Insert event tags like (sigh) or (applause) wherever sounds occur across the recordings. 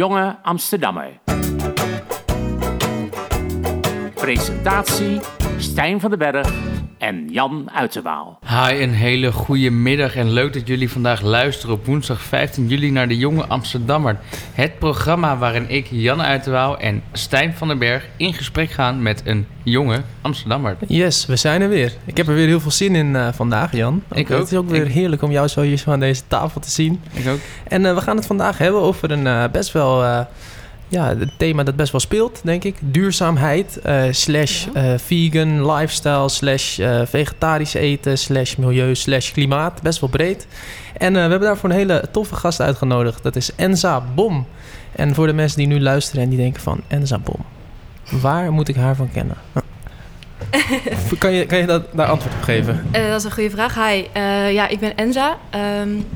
jonge Amsterdammer. Presentatie Stijn van den Berg en Jan Uiterwaal. Hi, een hele goede middag en leuk dat jullie vandaag luisteren op woensdag 15 juli naar de Jonge Amsterdammer. Het programma waarin ik, Jan Uiterwaal en Stijn van den Berg in gesprek gaan met een jonge Amsterdammer. Yes, we zijn er weer. Ik heb er weer heel veel zin in uh, vandaag, Jan. Ik ook. Het is ook weer Ik- heerlijk om jou zo hier zo aan deze tafel te zien. Ik ook. En uh, we gaan het vandaag hebben over een uh, best wel... Ja, een thema dat best wel speelt, denk ik. Duurzaamheid, uh, slash uh, vegan, lifestyle, slash uh, vegetarisch eten, slash milieu, slash klimaat. Best wel breed. En we hebben daarvoor een hele toffe gast uitgenodigd. Dat is Enza Bom. En voor de mensen die nu luisteren en die denken van... Enza Bom, waar moet ik haar van kennen? (laughs) kan, je, kan je dat, daar antwoord op geven? dat is een goede vraag. Hi, ja, ik ben Enza. Um,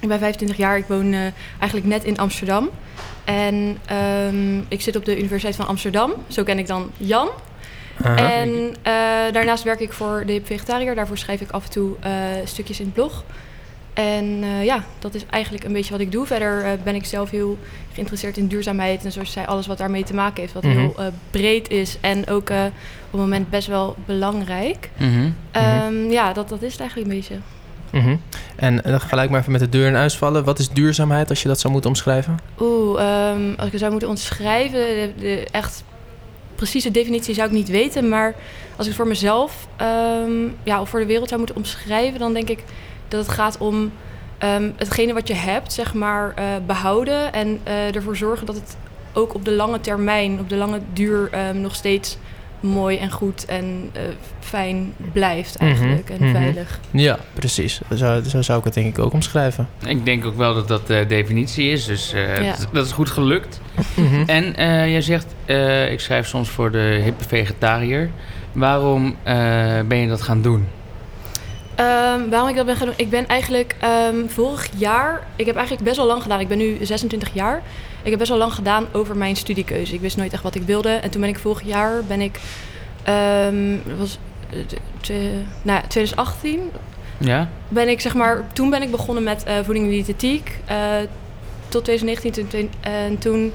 ik ben 25 jaar. Ik woon eigenlijk net in Amsterdam. En um, ik zit op de Universiteit van Amsterdam. Zo ken ik dan Jan. Aha. En uh, daarnaast werk ik voor de Hip Vegetariër. Daarvoor schrijf ik af en toe uh, stukjes in het blog. En uh, ja, dat is eigenlijk een beetje wat ik doe. Verder ben ik zelf heel geïnteresseerd in duurzaamheid. En zoals je zei, alles wat daarmee te maken heeft. Wat mm -hmm. heel breed is. En ook op het moment best wel belangrijk. Mm -hmm. um, ja, dat, dat is het eigenlijk een beetje. Mm -hmm. En dan gelijk maar even met de deur in huis vallen. Wat is duurzaamheid als je dat zou moeten omschrijven? Oeh, um, als ik het zou moeten omschrijven, de, de echt precieze definitie zou ik niet weten. Maar als ik het voor mezelf um, ja, of voor de wereld zou moeten omschrijven, dan denk ik dat het gaat om um, hetgene wat je hebt, zeg maar, uh, behouden. En uh, ervoor zorgen dat het ook op de lange termijn, op de lange duur, nog steeds mooi en goed en uh, fijn blijft eigenlijk mm -hmm. en veilig. Ja, precies. Zo, zo, zou ik het denk ik ook omschrijven. Ik denk ook wel dat dat de definitie is, dus uh, ja. dat is goed gelukt. Mm -hmm. En uh, jij zegt, ik schrijf soms voor de hippe vegetariër. Waarom ben je dat gaan doen? Um, waarom ik dat ben gaan doen? Ik ben eigenlijk um, vorig jaar... Ik heb eigenlijk best wel lang gedaan. Ik ben nu 26 jaar. Ik heb best wel lang gedaan over mijn studiekeuze. Ik wist nooit echt wat ik wilde. En toen ben ik vorig jaar... ben ik... Um, dat was... Te, nou, 2018... Ja? Ben ik zeg maar... Toen ben ik begonnen met uh, voeding en diëtetiek. Uh, tot 2019. Toen, en toen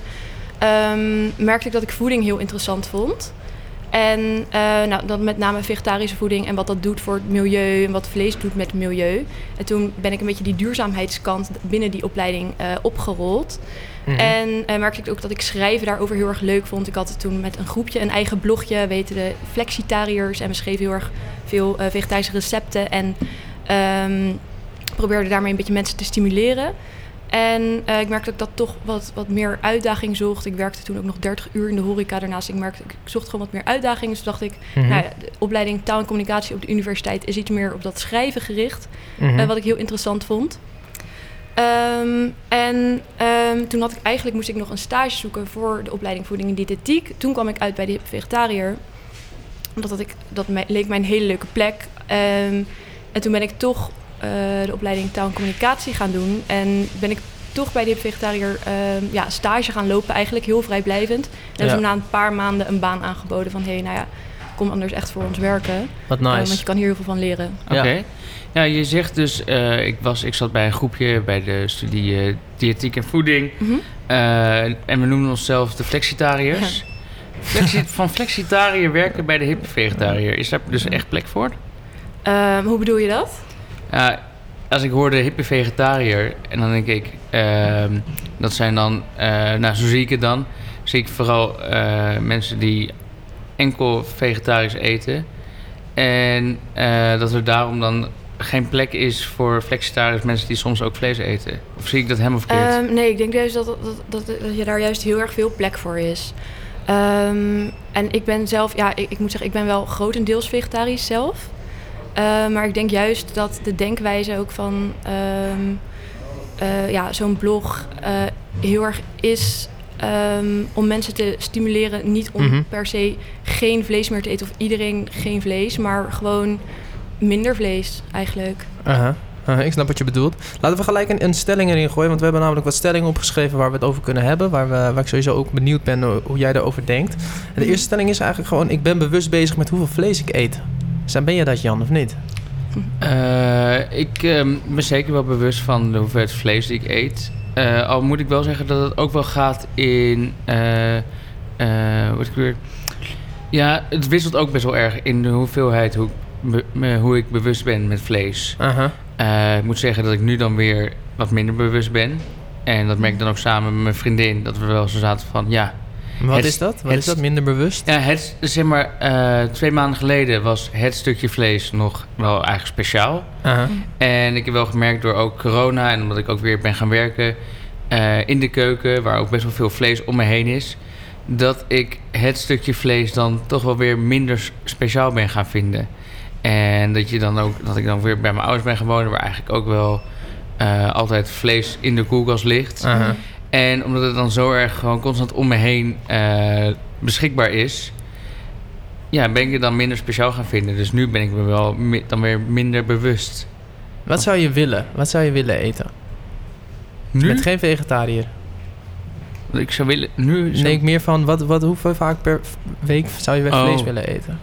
merkte ik dat ik voeding heel interessant vond. En uh, nou, dat met name vegetarische voeding en wat dat doet voor het milieu en wat vlees doet met het milieu. En toen ben ik een beetje die duurzaamheidskant binnen die opleiding uh, opgerold. Mm -hmm. En uh, merkte ik ook dat ik schrijven daarover heel erg leuk vond. Ik had toen met een groepje een eigen blogje, weten de flexitariërs. En we schreven heel erg veel vegetarische recepten. En um, probeerde daarmee een beetje mensen te stimuleren. En uh, ik merkte dat ik dat toch wat, wat meer uitdaging zocht. Ik werkte toen ook nog 30 uur in de horeca. Daarnaast ik merkte ik zocht gewoon wat meer uitdaging. Dus dacht ik, mm -hmm. nou ja, de opleiding taal en communicatie op de universiteit is iets meer op dat schrijven gericht. Mm -hmm. uh, wat ik heel interessant vond. Um, en um, toen had ik eigenlijk moest ik nog een stage zoeken voor de opleiding voeding en diëtetiek. Toen kwam ik uit bij de vegetariër. Omdat dat, ik, dat leek mij een hele leuke plek. Um, en toen ben ik toch de opleiding taal en communicatie gaan doen. En ben ik toch bij de vegetariër uh, ja, stage gaan lopen, eigenlijk heel vrijblijvend. En ja. hebben ze na een paar maanden een baan aangeboden van... hé, hey, nou ja, kom anders echt voor ons werken. Wat nice. Uh, want je kan hier heel veel van leren. Oké. Okay. Ja. ja, je zegt dus, uh, ik, was, ik zat bij een groepje bij de studie uh, diëtiek en voeding. Mhm. Mm -hmm. en we noemen onszelf de flexitariërs. Ja. Flexi van flexitariër werken bij de hippe vegetariër. Is daar dus echt plek voor? Um, hoe bedoel je dat? Ja, als ik hoorde hippe vegetariër en dan denk ik, uh, dat zijn dan, uh, nou zo zie ik het dan, zie ik vooral uh, mensen die enkel vegetarisch eten. En dat er daarom dan geen plek is voor flexitariërs mensen die soms ook vlees eten. Of zie ik dat helemaal verkeerd? Um, nee, ik denk juist dat, dat, dat, dat je daar juist heel erg veel plek voor is. Um, en ik ben zelf, ja, ik, ik moet zeggen, ik ben wel grotendeels vegetarisch zelf. Uh, maar ik denk juist dat de denkwijze ook van um, uh, ja, zo'n blog uh, heel erg is um, om mensen te stimuleren. Niet om mm -hmm. per se geen vlees meer te eten of iedereen geen vlees, maar gewoon minder vlees eigenlijk. -huh. Uh, ik snap wat je bedoelt. Laten we gelijk een, een, stelling erin gooien. Want we hebben namelijk wat stellingen opgeschreven waar we het over kunnen hebben. Waar, we, waar ik sowieso ook benieuwd ben hoe jij erover denkt. En de eerste stelling is eigenlijk gewoon... ik ben bewust bezig met hoeveel vlees ik eet. Zijn ben je dat, Jan, of niet? Uh, ik uh, ben zeker wel bewust van de hoeveelheid vlees die ik eet. Eh, al moet ik wel zeggen dat het ook wel gaat in. eh, eh, wat ik weer. Ja, het wisselt ook best wel erg in de hoeveelheid hoe, ik be- hoe ik bewust ben met vlees. Eh, ik moet zeggen dat ik nu dan weer wat minder bewust ben. En dat merk ik dan ook samen met mijn vriendin. Dat we wel zo zaten van ja. Wat Het- is dat? Wat het- is dat? Minder bewust? Ja, het, zeg maar, eh, twee maanden geleden was het stukje vlees nog wel eigenlijk speciaal. En ik heb wel gemerkt door ook corona en omdat ik ook weer ben gaan werken eh, in de keuken, waar ook best wel veel vlees om me heen is, dat ik het stukje vlees dan toch wel weer minder speciaal ben gaan vinden. En dat, je dan ook, dat ik dan weer bij mijn ouders ben gewoond, waar eigenlijk ook wel eh, altijd vlees in de koelkast ligt. En omdat het dan zo erg gewoon constant om me heen eh, beschikbaar is, ja, ben ik het dan minder speciaal gaan vinden. Dus nu ben ik me wel dan weer minder bewust. Wat zou je willen? Wat zou je willen eten? Nu? Met geen vegetariër. Ik zou willen... Nu zou- Nee, ik meer van wat, wat, hoeveel vaak per week zou je weer Oh. vlees willen eten?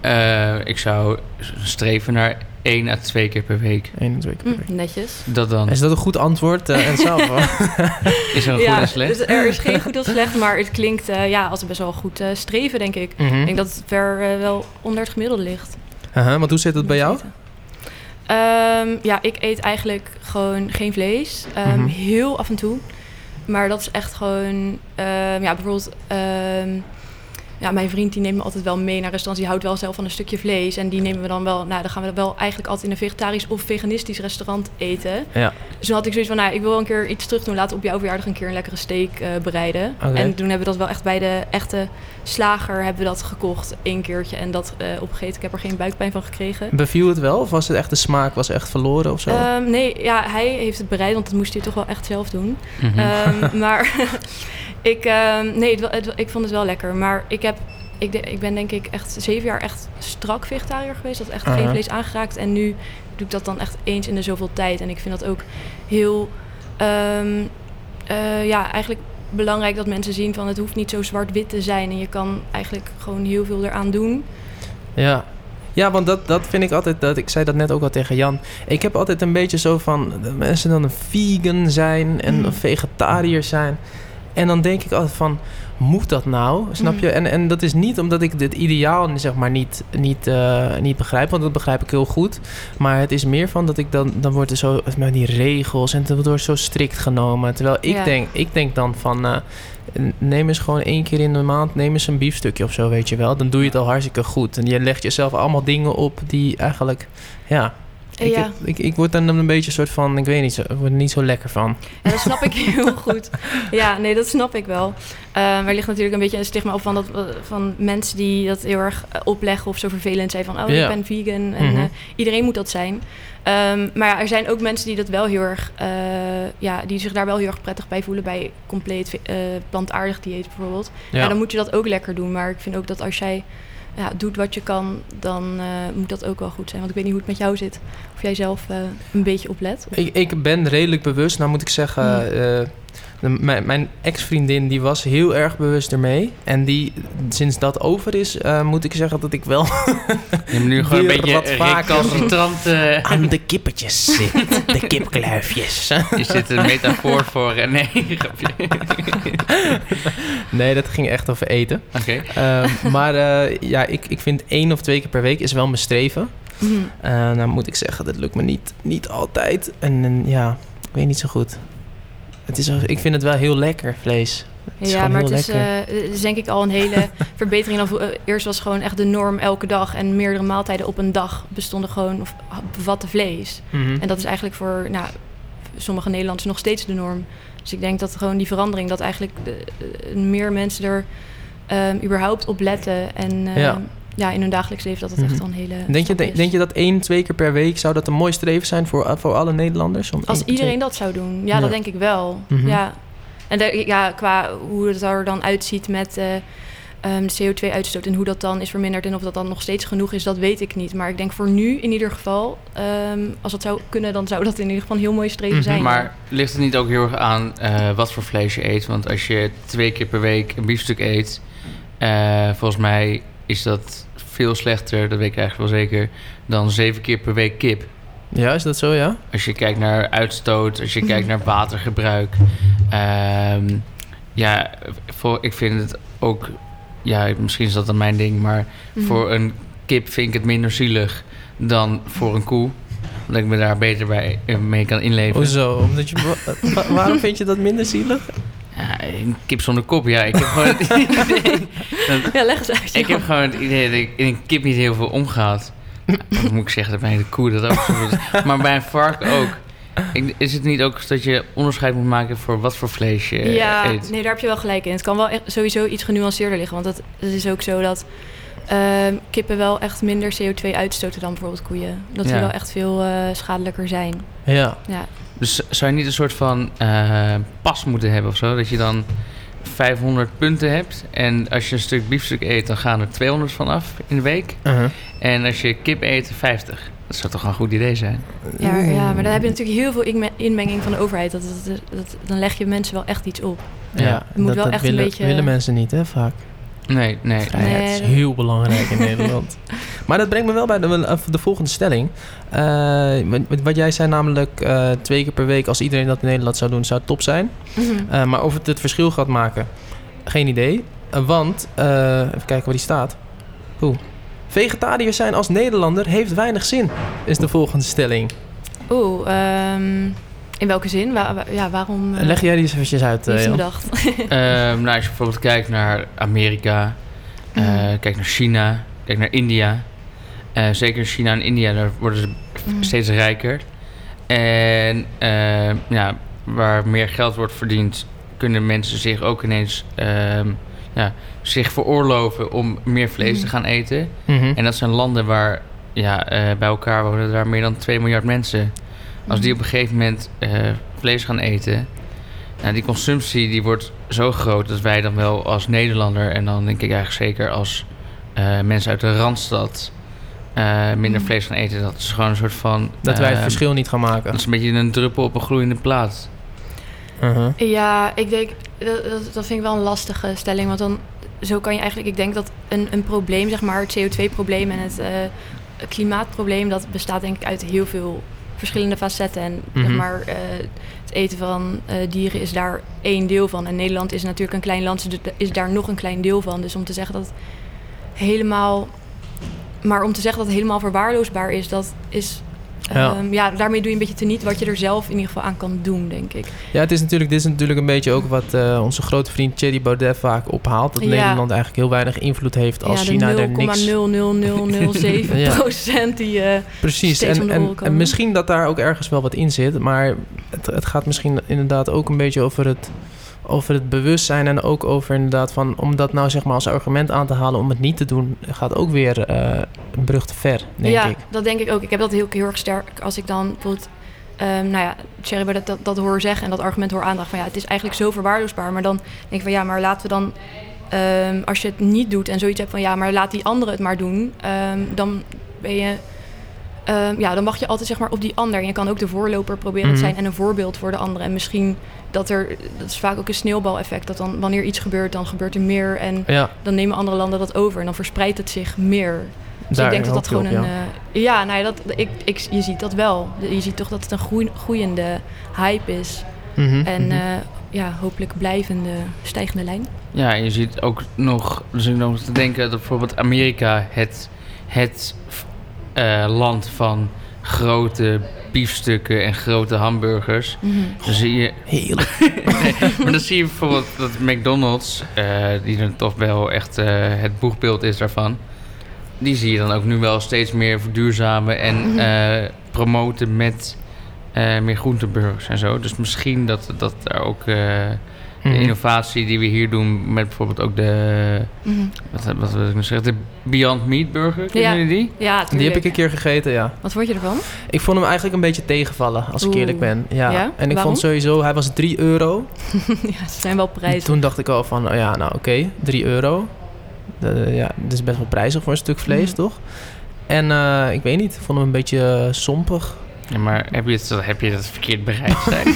Eh, ik zou streven naar één à twee keer per week. Eén, twee keer per Hm, netjes. Dat dan. Is dat een goed antwoord? eh, en zelf? (laughs) Is er een goed ja, en slecht? dus er is geen goed of slecht, maar het klinkt eh, ja, als best wel goed eh, streven, denk ik. Mhm. Ik denk dat het ver wel onder het gemiddelde ligt. Aha, want hoe zit het bij jou? Ehm, ja, ik eet eigenlijk gewoon geen vlees. Ehm, Mhm. Heel af en toe. Maar dat is echt gewoon... ehm, ja, bijvoorbeeld... ja, mijn vriend die neemt me altijd wel mee naar restaurants. Die houdt wel zelf van een stukje vlees. En die nemen we dan wel... Nou, dan gaan we wel eigenlijk altijd in een vegetarisch of veganistisch restaurant eten. Ja. Dus toen had ik zoiets van... Nou, ik wil wel een keer iets terug doen. Laten we op jouw verjaardag een keer een lekkere steak eh, bereiden. En toen hebben we dat wel echt bij de echte slager hebben we dat gekocht. één keertje. En dat eh, opgegeten. Ik heb er geen buikpijn van gekregen. Beviel het wel? Of was het echt de smaak was echt verloren of zo? Ehm, nee, ja, hij heeft het bereid, want dat moest hij toch wel echt zelf doen. Mhm. Ehm, (laughs) maar (laughs) ik, ehm, nee, het, ik vond het wel lekker. Maar ik, heb, ik, de- ik ben denk ik echt zeven jaar echt strak vegetariër geweest. Dat echt geen Aha. vlees aangeraakt. En nu doe ik dat dan echt eens in de zoveel tijd. En ik vind dat ook heel, ehm, eh, ja, eigenlijk belangrijk dat mensen zien van het hoeft niet zo zwart-wit te zijn. En je kan eigenlijk gewoon heel veel eraan doen. Ja. Ja, want dat, dat vind ik altijd, dat, ik zei dat net ook al tegen Jan. Ik heb altijd een beetje zo van, dat mensen dan een vegan zijn en Mhm. een vegetariër zijn. En dan denk ik altijd van, moet dat nou? Snap Mhm. je? En, en dat is niet omdat ik dit ideaal zeg maar niet, niet, eh, niet begrijp, want dat begrijp ik heel goed. Maar het is meer van dat ik dan, dan wordt er zo, met die regels en het wordt zo strikt genomen. Terwijl ik, Ja. denk, ik denk dan van, eh, neem eens gewoon één keer in de maand, neem eens een biefstukje of zo, weet je wel. Dan doe je het al hartstikke goed. En je legt jezelf allemaal dingen op die eigenlijk, ja... Ik, ja. ik, ik word dan een beetje een soort van, ik weet niet, zo- ik word er niet zo lekker van. En dat snap ik (laughs) heel goed. Ja, nee, dat snap ik wel. Ehm er ligt natuurlijk een beetje een stigma op van, dat, van mensen die dat heel erg eh, opleggen of zo vervelend zijn van, oh, Ja. ik ben vegan en Mhm. eh, iedereen moet dat zijn. Ehm, maar ja, er zijn ook mensen die dat wel heel erg, eh, ja, die zich daar wel heel erg prettig bij voelen bij compleet plantaardig dieet bijvoorbeeld. Ja. dan moet je dat ook lekker doen. Maar ik vind ook dat als jij ja, doet wat je kan, dan eh, moet dat ook wel goed zijn. Want ik weet niet hoe het met jou zit. Of jij zelf eh, een beetje oplet. Of- Ik, ik ben redelijk bewust, nou moet ik zeggen, Hmm. eh, mijn, mijn ex-vriendin die was heel erg bewust ermee. En die, sinds dat over is, eh, moet ik zeggen dat ik wel (laughs) Je hebt nu gewoon een beetje wat vaker- eh, aan de kippetjes zit. De kipkluifjes. (laughs) je zit een metafoor voor... eh, nee, (laughs) nee, dat ging echt over eten. Oké. Eh, maar eh, ja, ik, ik vind één of twee keer per week is wel mijn streven. Eh, nou moet ik zeggen, dat lukt me niet, niet altijd. En, en ja, ik weet niet zo goed. Het is, ik vind het wel heel lekker, vlees. Het Ja, maar het is, eh, het is denk ik al een hele (laughs) verbetering. Vo- eh, eerst was gewoon echt de norm elke dag. En meerdere maaltijden op een dag bestonden gewoon of bevatten vlees. Mhm. En dat is eigenlijk voor nou, sommige Nederlanders nog steeds de norm. Dus ik denk dat gewoon die verandering, dat eigenlijk de- eh, meer mensen er ehm, überhaupt op letten. En Ja. Ja. in hun dagelijks leven dat het echt Mhm. wel een hele. Denk je, denk, denk je dat één, twee keer per week zou dat een mooi streven zijn voor, voor alle Nederlanders? Om Als één, iedereen twee- dat zou doen, ja, Ja. dat denk ik wel. Mhm. Ja. En de- ja, qua hoe het er dan uitziet met eh, ehm, de CO2-uitstoot en hoe dat dan is verminderd en of dat dan nog steeds genoeg is, dat weet ik niet. Maar ik denk voor nu in ieder geval, ehm, als dat zou kunnen, dan zou dat in ieder geval een heel mooi streven Mhm. zijn. Maar ligt het niet ook heel erg aan eh, wat voor vlees je eet? Want als je twee keer per week een biefstuk eet... eh, volgens mij is dat veel slechter, dat weet ik eigenlijk wel zeker... dan zeven keer per week kip. Ja, is dat zo, ja? Als je kijkt naar uitstoot, als je (laughs) kijkt naar watergebruik. Ehm, ja, voor, ik vind het ook... Ja, misschien is dat dan mijn ding, maar Mhm. voor een kip vind ik het minder zielig dan voor een koe. Omdat ik me daar beter bij, eh, mee kan inleven. Hoezo? Omdat je, (laughs) wa- wa- waarom vind je dat minder zielig? Ja, een kip zonder kop, ja. Ik heb gewoon het (laughs) idee, dat- Ja, leg eens uit. ik heb gewoon het idee dat ik in een kip niet heel veel omgaat. Moet ik zeggen, dat bij de koe dat ook zo is. Maar bij een vark ook. Ik- Is het niet ook dat je onderscheid moet maken voor wat voor vlees je Ja, eet? nee, daar heb je wel gelijk in. Het kan wel echt sowieso iets genuanceerder liggen. Want het, het is ook zo dat ehm, kippen wel echt minder CO2 uitstoten dan bijvoorbeeld koeien. Dat die Ja. wel echt veel eh, schadelijker zijn. Ja. Ja. Dus zou je niet een soort van eh, pas moeten hebben of zo? Dat je dan 500 punten hebt. En als je een stuk biefstuk eet, dan gaan er 200 van af in de week. Uh-huh. En als je kip eet, 50. Dat zou toch een goed idee zijn? Ja, ja, maar dan heb je natuurlijk heel veel inme- inmenging van de overheid. Dat, dat, dat- dan leg je mensen wel echt iets op. Ja, Ja. moet dat, wel dat echt een willen, beetje- willen mensen niet, hè, vaak. Nee, nee. Vrijheid Nee, is heel belangrijk in (laughs) Nederland. Maar dat brengt me wel bij de, de volgende stelling. Eh, wat, jij zei namelijk eh, twee keer per week... als iedereen dat in Nederland zou doen, zou het top zijn. Mhm. Eh, maar of het het verschil gaat maken, geen idee. Eh, want, eh, even kijken waar die staat. Oeh. Vegetariër zijn als Nederlander heeft weinig zin, is de volgende stelling. Oeh, ehm, in welke zin? Wa- wa- ja, waarom uh, Leg jij die eens eventjes uit, eh, Jan? bedacht? (laughs) Ehm, nou, als je bijvoorbeeld kijkt naar Amerika, eh, Mhm. kijk naar China, kijk naar India. Eh, zeker in China en India, daar worden ze Mhm. steeds rijker. En ehm, ja, waar meer geld wordt verdiend, kunnen mensen zich ook ineens ehm, ja, zich veroorloven om meer vlees te Mhm. gaan eten. Mhm. En dat zijn landen waar ja, eh, bij elkaar wonen daar meer dan 2 miljard mensen. Als die op een gegeven moment eh, vlees gaan eten, nou, die consumptie die wordt zo groot dat wij dan wel als Nederlander en dan denk ik eigenlijk zeker als eh, mensen uit de randstad eh, minder Mm. vlees gaan eten, dat is gewoon een soort van Dat wij het verschil niet gaan maken. Dat is een beetje een druppel op een gloeiende plaat. Uh-huh. Ja, ik denk, dat, dat, dat vind ik wel een lastige stelling. Want dan, zo kan je eigenlijk, ik denk dat een, een probleem, zeg maar, het CO2-probleem en het eh, klimaatprobleem, dat bestaat denk ik uit heel veel verschillende facetten. En zeg Mhm. maar, eh, het eten van eh, dieren is daar één deel van. En Nederland is natuurlijk een klein land, dus is daar nog een klein deel van. Dus om te zeggen dat helemaal, maar om te zeggen dat het helemaal verwaarloosbaar is, dat is. Ja. ehm, ja, daarmee doe je een beetje teniet wat je er zelf in ieder geval aan kan doen, denk ik. Ja, het is natuurlijk, dit is natuurlijk een beetje ook wat eh, onze grote vriend Thierry Baudet vaak ophaalt. Dat Ja. Nederland eigenlijk heel weinig invloed heeft als ja, China er niks... 0,00007 (laughs) Ja. procent die... eh, Precies, en, en, en misschien dat daar ook ergens wel wat in zit. Maar het, het gaat misschien inderdaad ook een beetje over het, over het bewustzijn. En ook over inderdaad van... Om dat nou zeg maar als argument aan te halen om het niet te doen... gaat ook weer eh, een brug te ver, denk ja, ik. dat denk ik ook. Ik heb dat heel, heel erg sterk als ik dan bijvoorbeeld... ehm, nou ja, Thierry Baudet dat, dat hoor zeggen en dat argument hoor aandragen van... ja, het is eigenlijk zo verwaarloosbaar. Maar dan denk ik van ja, maar laten we dan... ehm, als je het niet doet en zoiets hebt van ja, maar laat die anderen het maar doen... ehm, dan ben je... ja, dan mag je altijd zeg maar op die ander. En je kan ook de voorloper proberen Mhm. te zijn en een voorbeeld voor de anderen. En misschien dat er... Dat is vaak ook een sneeuwbaleffect. Dat dan wanneer iets gebeurt, dan gebeurt er meer. En Ja, dan nemen andere landen dat over. En dan verspreidt het zich meer. Dus daar ik denk dat dat gewoon op, een. ja. eh, ja, nou ja, dat, ik, ik, je ziet dat wel. Je ziet toch dat het een groei, groeiende hype is. Mhm, En mhm. eh, ja, hopelijk blijvende stijgende lijn. Ja, en je ziet ook nog, dus ik nog te denken dat bijvoorbeeld Amerika het, het eh, land van grote biefstukken en grote hamburgers. Dan zie je, (laughs) Heerlijk. nee, maar dan zie je bijvoorbeeld dat McDonald's, eh, die dan toch wel echt eh, het boegbeeld is daarvan, die zie je dan ook nu wel steeds meer verduurzamen en Mhm. eh, promoten met meer groenteburgers en zo. Dus misschien dat, dat daar ook de Mhm. innovatie die we hier doen met bijvoorbeeld ook de, Mhm. wat, wat wil ik nou zeggen, de Beyond Meat Burger, kennen Ja. jullie die? Ja, Die heb tuurlijk. ik een keer gegeten, ja. Wat vond je ervan? Ik vond hem eigenlijk een beetje tegenvallen, als ik eerlijk ben. Ja. Ja? En ik Waarom? vond sowieso, hij was 3 euro. (laughs) ja, ze zijn wel prijzen. Toen dacht ik al van, oh ja, nou oké, 3 euro. De- ja, dat is best wel prijzig voor een stuk vlees, Mhm. toch? En eh, ik weet niet, ik vond hem een beetje sompig. Ja, maar heb je het, heb je het verkeerd bereid zijn?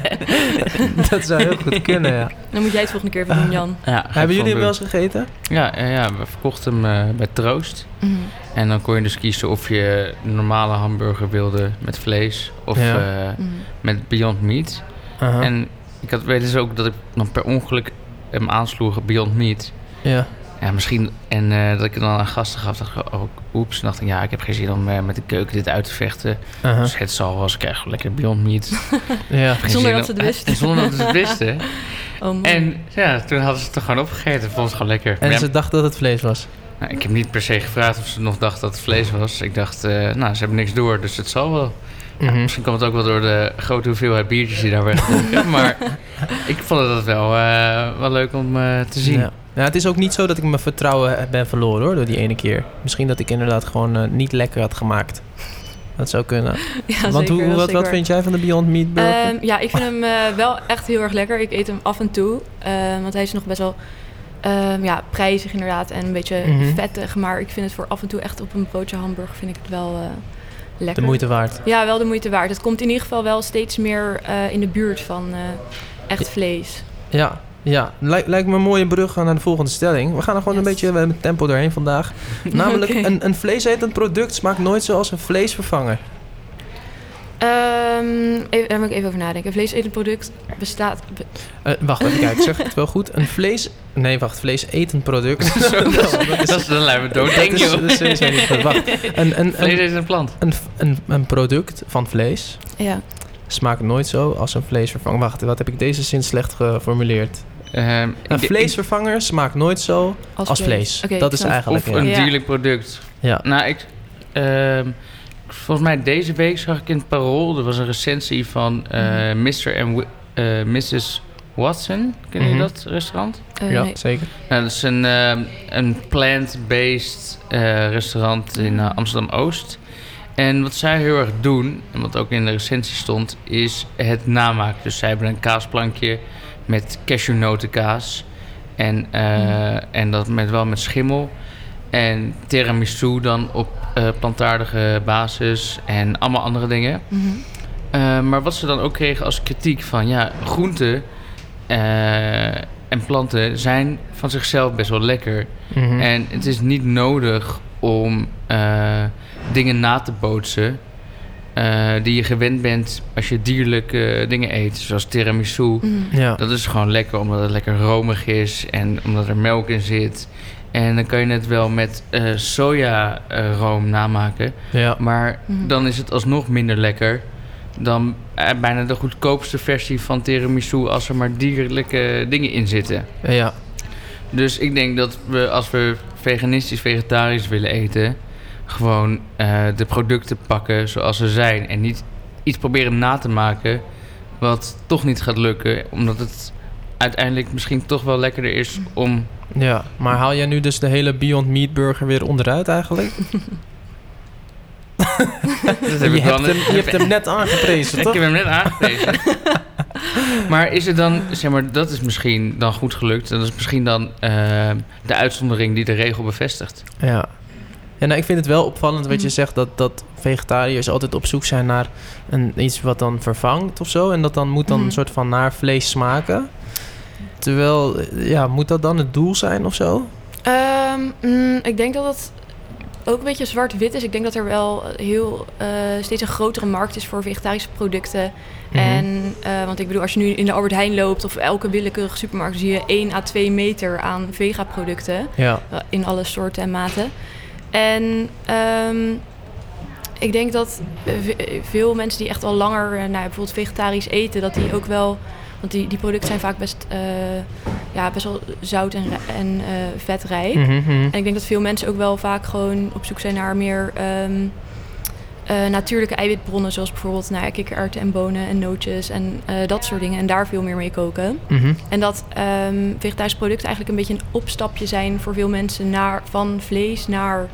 (laughs) dat zou heel goed kunnen, ja. Dan moet jij het volgende keer even doen, Jan. ja, Hebben jullie hem wel eens gegeten? Ja, ja, ja, we verkochten hem eh, bij Troost. Mhm. En dan kon je dus kiezen of je een normale hamburger wilde met vlees of Ja. eh, Mhm. met Beyond Meat. Aha. En ik had weet dus ook dat ik dan per ongeluk hem aansloeg Beyond Meat. ja. Ja, misschien. En eh, dat ik het dan aan gasten gaf. Dacht ik, oh, oeps. dacht ik, ja, ik heb geen zin om eh, met de keuken dit uit te vechten. Aha. Dus het zal wel eens krijg gewoon lekker Beyond Meat. (laughs) ja. (laughs) Zonder dat ze het wisten. Zonder dat ze het wisten. Oh, man. En ja, toen hadden ze het er gewoon opgegeten. Vonden ze het gewoon lekker. En ja, ze dachten dat het vlees was. nou, ik heb niet per se gevraagd of ze nog dachten dat het vlees was. Ik dacht, eh, nou, ze hebben niks door, dus het zal wel. Ja, Mhm. misschien kwam het ook wel door de grote hoeveelheid biertjes die daar werden gedronken. (laughs) maar ik vond het wel, eh, wel leuk om eh, te zien. Ja. Ja, het is ook niet zo dat ik mijn vertrouwen ben verloren hoor, door die ene keer. Misschien dat ik inderdaad gewoon eh, niet lekker had gemaakt. Dat zou kunnen. (laughs) ja, Want zeker, hoe, wat, wat vind jij van de Beyond Meat burger? Ehm, ja, ik vind hem eh, wel echt heel erg lekker. Ik eet hem af en toe. ehm, want hij is nog best wel ehm, ja, prijzig inderdaad. En een beetje Mhm. vettig. Maar ik vind het voor af en toe echt op een broodje hamburger vind ik het wel eh, lekker. de moeite waard. Ja, wel de moeite waard. Het komt in ieder geval wel steeds meer in de buurt van echt vlees. Ja, ja. Lijk- lijkt me een mooie brug naar de volgende stelling. We gaan er gewoon een beetje met tempo doorheen vandaag. (laughs) Namelijk, een, een vleesetend product smaakt nooit zoals een vleesvervanger. Ehm, even, daar moet ik even over nadenken. Een vleesetend product bestaat... be- Eh, wacht even kijken, zeg het wel goed? Een vlees... Nee, wacht, vleesetend product. (laughs) Zo, (laughs) dat is, Dat is dan lijkt me dood, dat denk is, je. Wacht, een, een, Vlees een, is een plant. een, een, een product van vlees Ja. smaakt nooit zo als een vleesvervanger. Wacht, wat heb ik deze zin slecht geformuleerd? Ehm, Een ik- vleesvervanger smaakt nooit zo als vlees. Dat is eigenlijk... Of ja. een dierlijk product. Ja. Nou, ik... ehm, volgens mij deze week zag ik in het Parool... er was een recensie van eh, Mhm. Mr. en Wi- eh, Mrs. Watson. Ken je Mhm. dat restaurant? Eh, ja, nee. zeker. Nou, dat is een, ehm, een plant-based eh, restaurant in eh, Amsterdam-Oost. En wat zij heel erg doen, en wat ook in de recensie stond, is het namaken. Dus zij hebben een kaasplankje met cashewnotenkaas. En, eh, en dat met, wel met schimmel. En tiramisu dan op eh, plantaardige basis en allemaal andere dingen. Mhm. Uh, maar wat ze dan ook kregen als kritiek van ja, groenten eh, en planten zijn van zichzelf best wel lekker. Mhm. En het is niet nodig om eh, dingen na te bootsen eh, die je gewend bent als je dierlijke dingen eet, zoals tiramisu. Mhm. ja. Dat is gewoon lekker omdat het lekker romig is en omdat er melk in zit. En dan kan je het wel met eh sojaroom namaken. ja. Maar Mhm. dan is het alsnog minder lekker dan eh, bijna de goedkoopste versie van tiramisu als er maar dierlijke dingen in zitten. Ja. Dus ik denk dat we als we veganistisch, vegetarisch willen eten, gewoon eh, de producten pakken zoals ze zijn en niet iets proberen na te maken wat toch niet gaat lukken, omdat het uiteindelijk misschien toch wel lekkerder is om. Ja, maar haal jij nu dus de hele Beyond Meat burger weer onderuit eigenlijk? (laughs) Dat heb je, ik dan- hebt hem, je hebt hem net aangeprezen, Ik toch? heb hem net aangeprezen. (laughs) maar is het dan, zeg maar, dat is misschien dan goed gelukt. Dat is misschien dan eh, de uitzondering die de regel bevestigt. Ja. Ja, nou, ik vind het wel opvallend wat je zegt... dat, dat vegetariërs altijd op zoek zijn naar een, iets wat dan vervangt of zo. En dat dan moet dan Mhm. een soort van naar vlees smaken. Terwijl, ja, moet dat dan het doel zijn of zo? Ehm, mm, ik denk dat het ook een beetje zwart-wit is. Ik denk dat er wel heel eh, steeds een grotere markt is voor vegetarische producten. Mhm. En, eh, want ik bedoel, als je nu in de Albert Heijn loopt of elke willekeurige supermarkt, zie je 1 à 2 meter aan vega-producten. Ja, In alle soorten en maten. En ehm, ik denk dat ve- veel mensen die echt al langer eh, nou, bijvoorbeeld vegetarisch eten, dat die ook wel. Want die, die producten zijn vaak best, eh, ja, best wel zout en, en eh, vetrijk. Mhm, mhm. En ik denk dat veel mensen ook wel vaak gewoon op zoek zijn naar meer ehm, eh, natuurlijke eiwitbronnen. Zoals bijvoorbeeld nou kikkererwten en bonen en nootjes en eh, dat soort dingen. En daar veel meer mee koken. Mhm. En dat ehm, vegetarische producten eigenlijk een beetje een opstapje zijn voor veel mensen naar, van vlees naar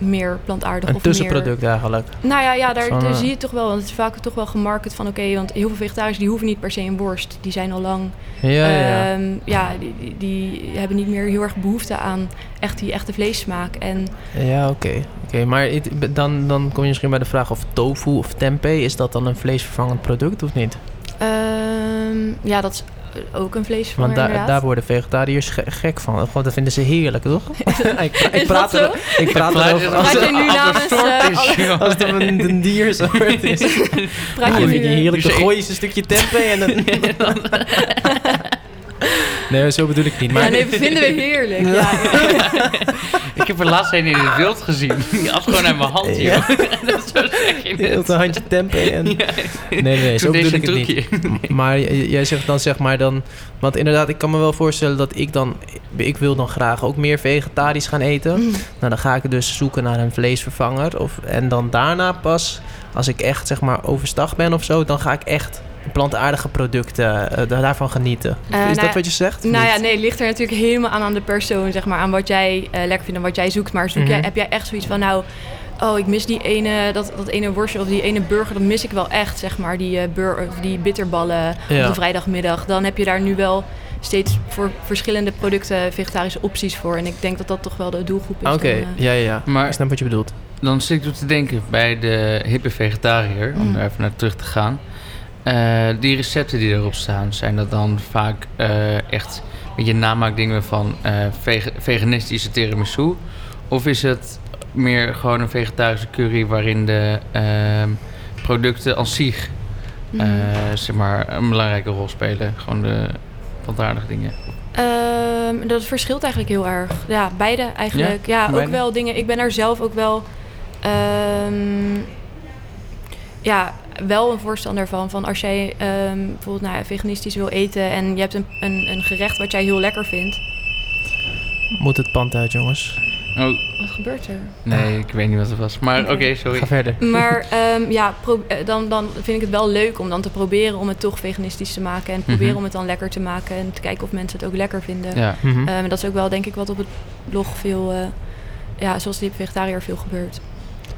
meer plantaardig Een of meer... tussenproduct eigenlijk. Nou ja, ja daar, Zo'n, daar eh, zie je toch wel. Want het is vaak toch wel gemarket van... oké, want heel veel vegetariërs die hoeven niet per se een worst. Die zijn al lang... Ja, ja, ja. ehm, ja die, die, hebben niet meer heel erg behoefte aan echt die echte vleessmaak. En Ja, oké. Oké, maar het- dan, dan kom je misschien bij de vraag of tofu of tempeh... is dat dan een vleesvervangend product of niet? ehm, ja, dat is ook een vleesvervanger Want daar, inderdaad. daar worden vegetariërs ge- gek van. Gewoon, dat vinden ze heerlijk, toch? (laughs) ik, pra- ik praat er, ik praat erover als, het- nu Als namens... joh. als het een, een diersoort (laughs) is. praat je nu, je heerlijk. Dan gooi je ze een stukje tempeh en dan... (laughs) nee, zo bedoel ik niet. Maar Ja, nee, vinden we heerlijk. Ja, ja. (laughs) Ik heb er laatst een in het wild gezien. Die at gewoon uit mijn hand, Ja. joh. (laughs) Dat is zo zeg je Heel een handje tempeh en... Ja. Nee, nee, zo bedoel ik een het niet. Maar jij zegt dan zeg maar dan... Want inderdaad, ik kan me wel voorstellen dat ik dan... Ik wil dan graag ook meer vegetarisch gaan eten. Mm. Nou, dan ga ik dus zoeken naar een vleesvervanger. Of, en dan daarna pas, als ik echt zeg maar overstag ben of zo... dan ga ik echt plantaardige producten eh, da- daarvan genieten. Eh, is nou dat ja, wat je zegt? Nou ja, nee, het ligt er natuurlijk helemaal aan aan de persoon, zeg maar. Aan wat jij eh, lekker vindt en wat jij zoekt. Maar zoek jij, Mhm. heb jij echt zoiets van, nou... Oh, ik mis die ene, dat, dat ene worstje of die ene burger. Dat mis ik wel echt, zeg maar. Die, eh bur die bitterballen Ja. op de vrijdagmiddag. Dan heb je daar nu wel steeds voor verschillende producten vegetarische opties voor. En ik denk dat dat toch wel de doelgroep is. Oké, dan, eh, ja, ja, ja. Ik Maar snap wat je bedoelt. dan zit ik toe te denken bij de hippe vegetariër, om Mm. daar even naar terug te gaan. Eh, die recepten die erop staan, zijn dat dan vaak eh, echt een beetje namaakdingen van vege- veganistische tiramisu? Of is het meer gewoon een vegetarische curry waarin de ehm, producten als zich mhm. zeg maar, een belangrijke rol spelen? Gewoon de plantaardige dingen. Ehm, dat verschilt eigenlijk heel erg. Ja, beide eigenlijk. Ja, ook beide? wel dingen. Ik ben er zelf ook wel. ehm, ja, wel een voorstander van. Van als jij ehm, bijvoorbeeld nou, ja, veganistisch wil eten en je hebt een, een, een gerecht wat jij heel lekker vindt. Moet het pand uit, jongens. Oh, Wat gebeurt er? nee, ik weet niet wat het was. Maar oké, sorry. Ga verder. Maar ehm, ja, eh, dan, dan vind ik het wel leuk om dan te proberen om het toch veganistisch te maken. En proberen Mhm. om het dan lekker te maken. En te kijken of mensen het ook lekker vinden. Ja. Mhm. Ehm, dat is ook wel denk ik wat op het blog veel, eh, ja, zoals die vegetariër veel gebeurt.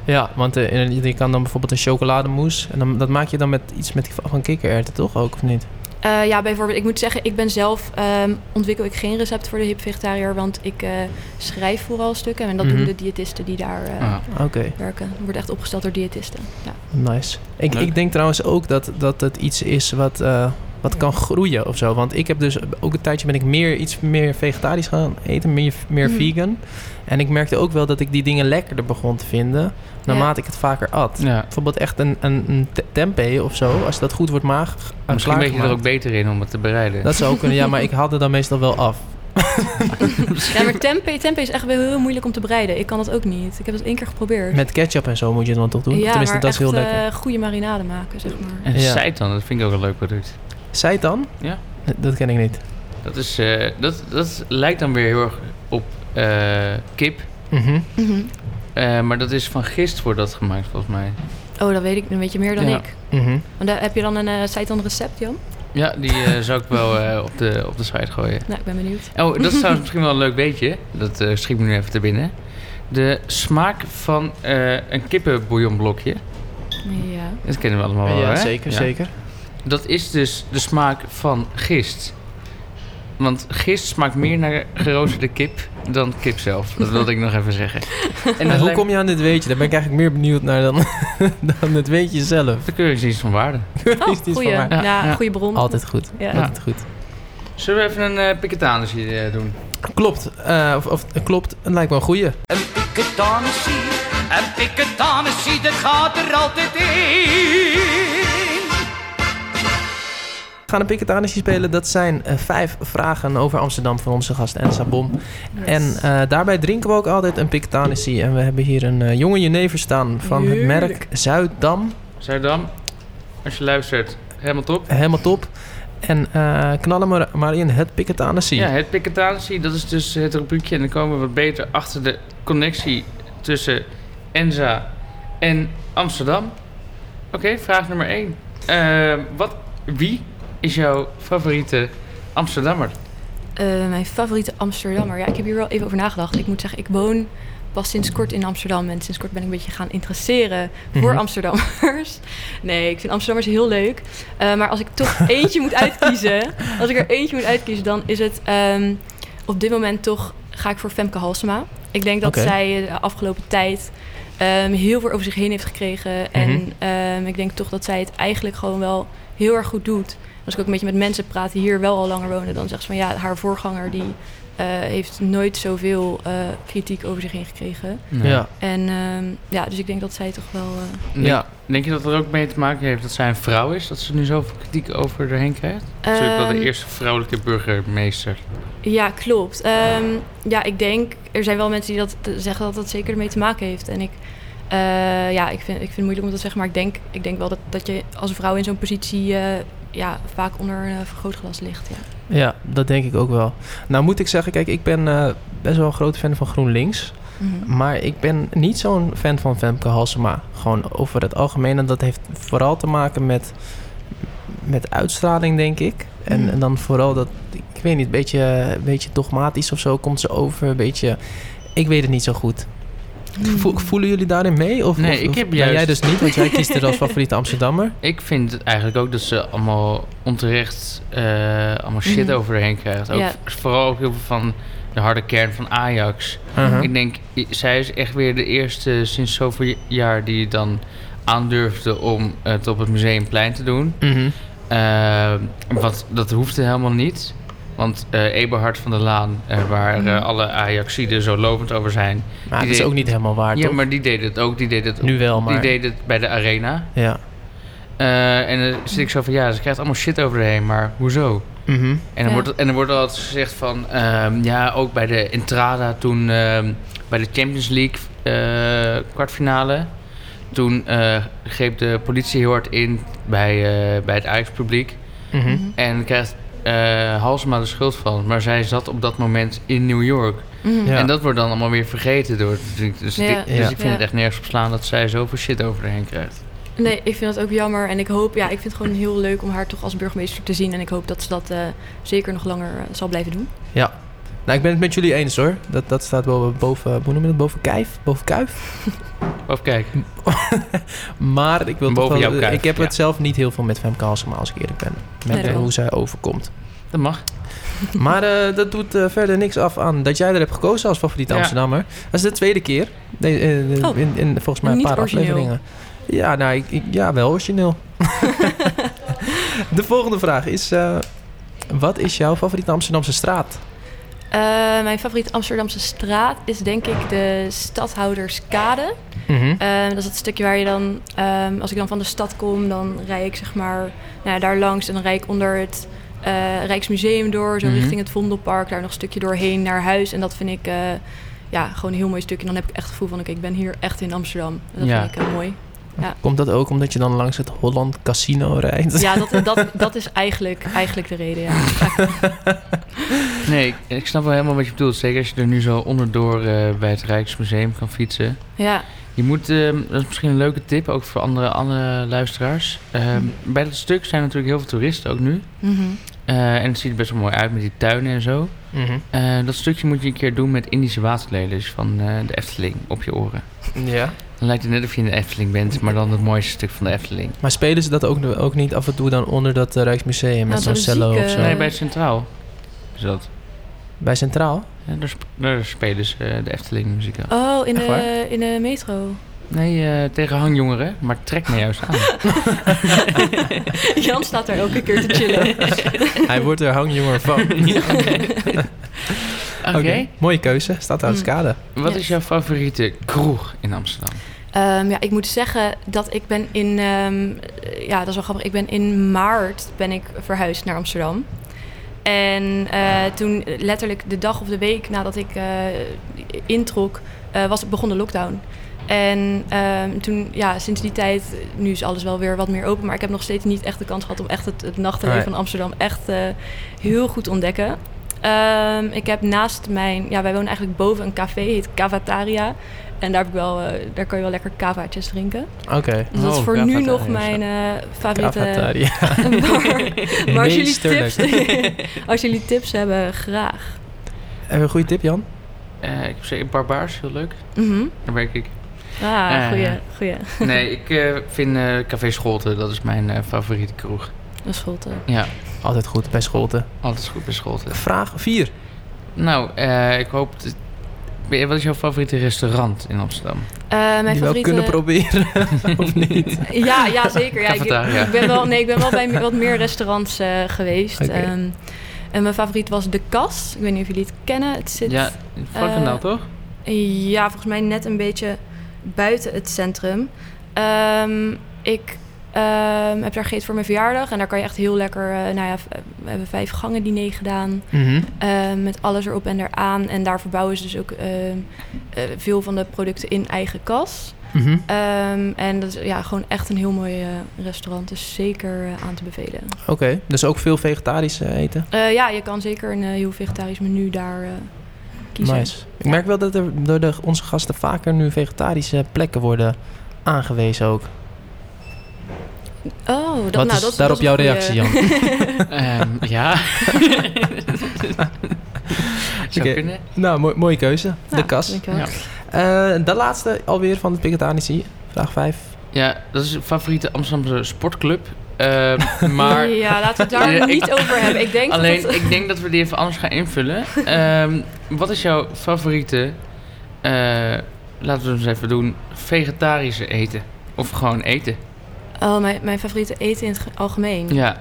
Ja, want eh, je kan dan bijvoorbeeld een chocolademousse. En dan, dat maak je dan met iets met, van kikkererwten, toch? Ook of niet? Eh, ja, bijvoorbeeld, ik moet zeggen, ik ben zelf, ehm, ontwikkel ik geen recept voor de hip vegetariër, want ik eh, schrijf vooral stukken. En dat Mhm. doen de diëtisten die daar eh, Ah. Werken. Het wordt echt opgesteld door diëtisten. Ja. nice. Ik, Leuk. ik denk trouwens ook dat, dat het iets is wat, eh, wat kan groeien of zo. Want ik heb dus ook een tijdje ben ik meer iets meer vegetarisch gaan eten, meer, meer Mhm. vegan. En ik merkte ook wel dat ik die dingen lekkerder begon te vinden naarmate ik het vaker at. ja. Bijvoorbeeld echt een, een, een te- tempeh of zo, als dat goed wordt maag, Misschien ben je er ook beter in om het te bereiden. Dat zou ook kunnen, ja, maar ik (laughs) haal er dan meestal wel af. ja, maar tempeh, tempeh is echt wel heel moeilijk om te bereiden. Ik kan dat ook niet. Ik heb dat één keer geprobeerd. Met ketchup en zo moet je het dan toch doen? ja, Tenminste, maar dat is echt heel lekker. eh, goede marinade maken, zeg maar. En Ja. seitan, dat vind ik ook een leuk product. Seitan? Ja. Dat ken ik niet. Dat, is, eh, dat, dat lijkt dan weer heel erg op eh, kip. Mhm. Mhm. Eh, maar dat is van gist wordt dat gemaakt volgens mij. Oh, dat weet ik. Dan weet je meer dan Ja. ik. Mhm. Want daar, heb je dan een uh, seitan recept, Jan? Ja, die eh, zou ik wel eh, op, de, op de site gooien. Nou, ik ben benieuwd. Oh, dat is trouwens (laughs) misschien wel een leuk weetje. Dat eh, schiet me nu even te binnen. De smaak van eh, een kippenbouillonblokje. Ja. Dat kennen we allemaal wel, ja, hè? zeker, Ja. zeker. Dat is dus de smaak van gist. Want gist smaakt meer naar geroosterde kip dan kip zelf. Dat wilde ik nog even zeggen. (laughs) En hoe lijkt- kom je aan dit weetje? Daar ben ik eigenlijk meer benieuwd naar dan, (laughs) dan het weetje zelf. De keuringsdienst van waarde. (laughs) Oh, goeie. van mij? Ja, Ja, ja. goede bron. Altijd goed. Ja. Altijd goed. Zullen we even een uh, piketanisje eh, doen? Klopt. Eh, of, of, klopt. Het lijkt wel een goeie. Een piketanissie, een piketanissie, dat gaat er altijd in. We gaan een Piketanissie spelen. Dat zijn eh, vijf vragen over Amsterdam van onze gast Ensa Bom. En eh, daarbij drinken we ook altijd een Piketanissie. En we hebben hier een eh, jonge jenever staan van het merk. Zuiddam. Zuidam, als je luistert, helemaal top. Helemaal top. En eh, knallen maar, maar in het Piketanissie. Ja, het piketanissie, dat is dus het rubriekje. En dan komen we wat beter achter de connectie tussen Enza en Amsterdam. Oké, vraag nummer 1. wat, wie is jouw favoriete Amsterdammer? Eh, mijn favoriete Amsterdammer. Ja, ik heb hier wel even over nagedacht. Ik moet zeggen, ik woon pas sinds kort in Amsterdam. En sinds kort ben ik een beetje gaan interesseren voor Mhm. Amsterdammers. (laughs) Nee, ik vind Amsterdammers heel leuk. Eh, maar als ik toch eentje moet uitkiezen... (laughs) Als ik er eentje moet uitkiezen, dan is het... ehm, op dit moment toch ga ik voor Femke Halsema. Ik denk dat zij de afgelopen tijd... ehm, heel veel over zich heen heeft gekregen. En Mhm. ehm, ik denk toch dat zij het eigenlijk gewoon wel heel erg goed doet. Als ik ook een beetje met mensen praat die hier wel al langer wonen, dan zegt ze van ja, haar voorganger die eh, heeft nooit zoveel eh, kritiek over zich heen gekregen. Ja. En ehm, ja, dus ik denk dat zij toch wel. eh, Denk, Ja. denk je dat er ook mee te maken heeft dat zij een vrouw is? Dat ze nu zoveel kritiek over erheen krijgt? Natuurlijk wel de ehm, eerste vrouwelijke burgemeester. Ja, klopt. Ehm, ja, ik denk, er zijn wel mensen die dat zeggen dat dat zeker ermee te maken heeft. En ik, eh, ja, ik vind, ik vind het moeilijk om dat te zeggen, maar ik denk, ik denk wel dat, dat je als vrouw in zo'n positie eh, ja, vaak onder een eh, vergrootglas ligt. Ja. ja, dat denk ik ook wel. Nou moet ik zeggen, kijk, ik ben eh, best wel een groot fan van GroenLinks. Mhm. Maar ik ben niet zo'n fan van Femke Halsema. Gewoon over het algemeen. En dat heeft vooral te maken met, met uitstraling, denk ik. En, Mhm. en dan vooral dat, ik weet niet, een beetje, een beetje dogmatisch of zo komt ze over. Een beetje, ik weet het niet zo goed. Vo- voelen jullie daarin mee? Of, Nee, of- ik heb juist- jij dus niet, want jij kiest er als favoriete Amsterdammer. (laughs) Ik vind het eigenlijk ook dat ze allemaal onterecht eh, allemaal shit Mhm. over erheen krijgt. Ook. Vooral ook heel veel van de harde kern van Ajax. Uh-huh. Ik denk, zij is echt weer de eerste sinds zoveel jaar die dan aandurfde om het op het Museumplein te doen. Mhm. Eh, want dat hoefde helemaal niet. Want eh Eberhard van der Laan, eh, waar eh, Mhm. alle Ajaxiden zo lovend over zijn. Maar is ook niet helemaal waar, ja, toch? maar die deed het ook. Die deed het, Nu wel, maar... die deed het bij de Arena. Ja. Eh, en dan zit ik zo van, ja, ze krijgt allemaal shit over heen, maar hoezo? Mhm. En dan, Ja. wordt, en dan wordt er altijd gezegd van, ehm, ja, ook bij de Entrada toen, ehm, bij de Champions League eh, kwartfinale. Toen eh, greep de politie heel hard in bij, eh, bij het Ajax-publiek. Mhm. Mhm. En krijgt eh Halsema de schuld van. Maar zij zat op dat moment in New York. Mhm. Ja. En dat wordt dan allemaal weer vergeten door het. Dus, Ja. dus Ja. ik vind het echt nergens op slaan dat zij zoveel shit over erheen krijgt. Nee, ik vind dat ook jammer. En ik hoop, ja, ik vind het gewoon heel leuk om haar toch als burgemeester te zien. En ik hoop dat ze dat eh, zeker nog langer eh, zal blijven doen. Ja. Nou, ik ben het met jullie eens hoor. Dat, dat staat boven, boven, hoe noem je dat? Boven kijf? Boven kuif? (laughs) Of kijk, (laughs) Maar ik wil Boven toch wel... jouw kuif, ik heb ja. het zelf niet heel veel met Femke Halsema, als ik eerlijk ben. Met Nee, eh, hoe zij overkomt. dat mag. (laughs) Maar eh, dat doet eh, verder niks af aan dat jij er hebt gekozen als favoriete Ja. Amsterdammer. Dat is de tweede keer. Oh. in, in volgens mij een paar origineel. afleveringen. Ja, nou, ik, ik- ja, wel origineel. (laughs) de volgende vraag is... eh, wat is jouw favoriete Amsterdamse straat? Eh, mijn favoriete Amsterdamse straat is denk ik de Stadhouderskade. Mhm. Eh, dat is het stukje waar je dan, ehm, als ik dan van de stad kom, dan rij ik zeg maar nou ja, daar langs en dan rij ik onder het eh, Rijksmuseum door, zo Mhm. richting het Vondelpark, daar nog een stukje doorheen naar huis. En dat vind ik eh, ja, gewoon een heel mooi stukje. En dan heb ik echt het gevoel van, oké, ik ben hier echt in Amsterdam. En dat Ja. vind ik eh, mooi. Ja. Komt dat ook omdat je dan langs het Holland Casino rijdt? Ja, dat, dat, (laughs) dat is eigenlijk, eigenlijk de reden, ja. (laughs) Nee, ik, ik snap wel helemaal wat je bedoelt. Zeker als je er nu zo onderdoor eh, bij het Rijksmuseum kan fietsen. Ja, Je moet, ehm, dat is misschien een leuke tip, ook voor andere, andere luisteraars. Ehm, Bij dat stuk zijn natuurlijk heel veel toeristen, ook nu. mhm. Eh, en het ziet er best wel mooi uit met die tuinen en zo. Mhm. Eh, dat stukje moet je een keer doen met Indische waterlelies van eh, de Efteling op je oren. Ja. Dan lijkt het net of je in de Efteling bent, maar dan het mooiste stuk van de Efteling. Maar spelen ze dat ook, ook niet af en toe dan onder dat Rijksmuseum met Nou, zo'n cello of zo? Nee, bij Centraal is dat. Bij Centraal? Ja, daar, sp- daar spelen ze eh, de Efteling muziek af. Oh, in de, in de metro. Nee, eh, tegen hangjongeren, maar trek me juist aan. (laughs) Jan staat daar elke keer te chillen. (laughs) Hij wordt er hangjonger van. (laughs) Oké, Mooie keuze. Staat aan de Mm. skade. wat Yes. is jouw favoriete kroeg in Amsterdam? Ehm, ja, ik moet zeggen dat ik ben in... ehm, ja, dat is wel grappig. Ik ben in maart ben ik verhuisd naar Amsterdam. En eh, toen letterlijk de dag of de week nadat ik eh, introk, eh, was, begon de lockdown. En ehm, toen, ja, sinds die tijd, nu is alles wel weer wat meer open. Maar ik heb nog steeds niet echt de kans gehad om echt het, het nachtleven van Amsterdam echt heel goed te ontdekken. Ehm, ik heb naast mijn, ja, wij wonen eigenlijk boven een café, heet Cavataria. En daar, heb ik wel, eh, daar kan je wel lekker cavaatjes drinken. Oké. Dus dat is Oh, voor nu nog mijn eh favoriete bar. (laughs) Maar als jullie, tips, (laughs) als jullie tips hebben, graag. Hebben we een goede tip, Jan? Eh, ik heb zeker Barbaars, heel leuk. Mhm. Daar werk ik. Ah, goeie, goeie. (laughs) Nee, ik eh, vind eh, Café Scholten, dat is mijn eh, favoriete kroeg. Eh. Ja, Altijd goed bij Scholten. altijd goed bij Scholten. Vraag 4. Nou, eh, ik hoop... wat is jouw favoriete restaurant in Amsterdam? Eh, mijn Die wel favoriete... kunnen proberen, (laughs) of niet? Ja, ja zeker. Ja, ik, ben wel, nee, ik ben wel bij wat meer restaurants eh, geweest. Oké. Ehm, en mijn favoriet was De Kas. Ik weet niet of jullie het kennen. Het zit Ja, Varkendal eh, toch? Ja, volgens mij net een beetje buiten het centrum. Ehm, ik ehm, heb daar gegeten voor mijn verjaardag. En daar kan je echt heel lekker... eh, nou ja, we hebben vijf gangen diner gedaan. Mhm. ehm, met alles erop en eraan. En daar verbouwen ze dus ook ehm, eh, veel van de producten in eigen kas. Mhm. En dat is ja, gewoon echt een heel mooi eh, restaurant. Dus zeker aan te bevelen. Oké, dus ook veel vegetarisch eten? Ja, je kan zeker een heel vegetarisch menu daar kiezen. Nice. Ik Ja. merk wel dat er door de, onze gasten vaker nu vegetarische plekken worden aangewezen ook. Oh, dat, Wat nou, is dat, daarop jouw goeie- reactie, Jan? (laughs) Ehm, ja. (laughs) Kunnen. nou, mooi- mooie keuze. de kas. Ja. Eh, de laatste alweer van het Piketanici. Vraag 5. Ja, dat is favoriete Amsterdamse sportclub. Ehm, (laughs) maar Ja, laten we het daar niet over hebben. Ik denk alleen, dat... ik denk dat we die even anders gaan invullen. Ehm, wat is jouw favoriete, eh, laten we eens even doen, vegetarische eten? Of gewoon eten? Oh, mijn, mijn favoriete eten in het ge- algemeen. Ja,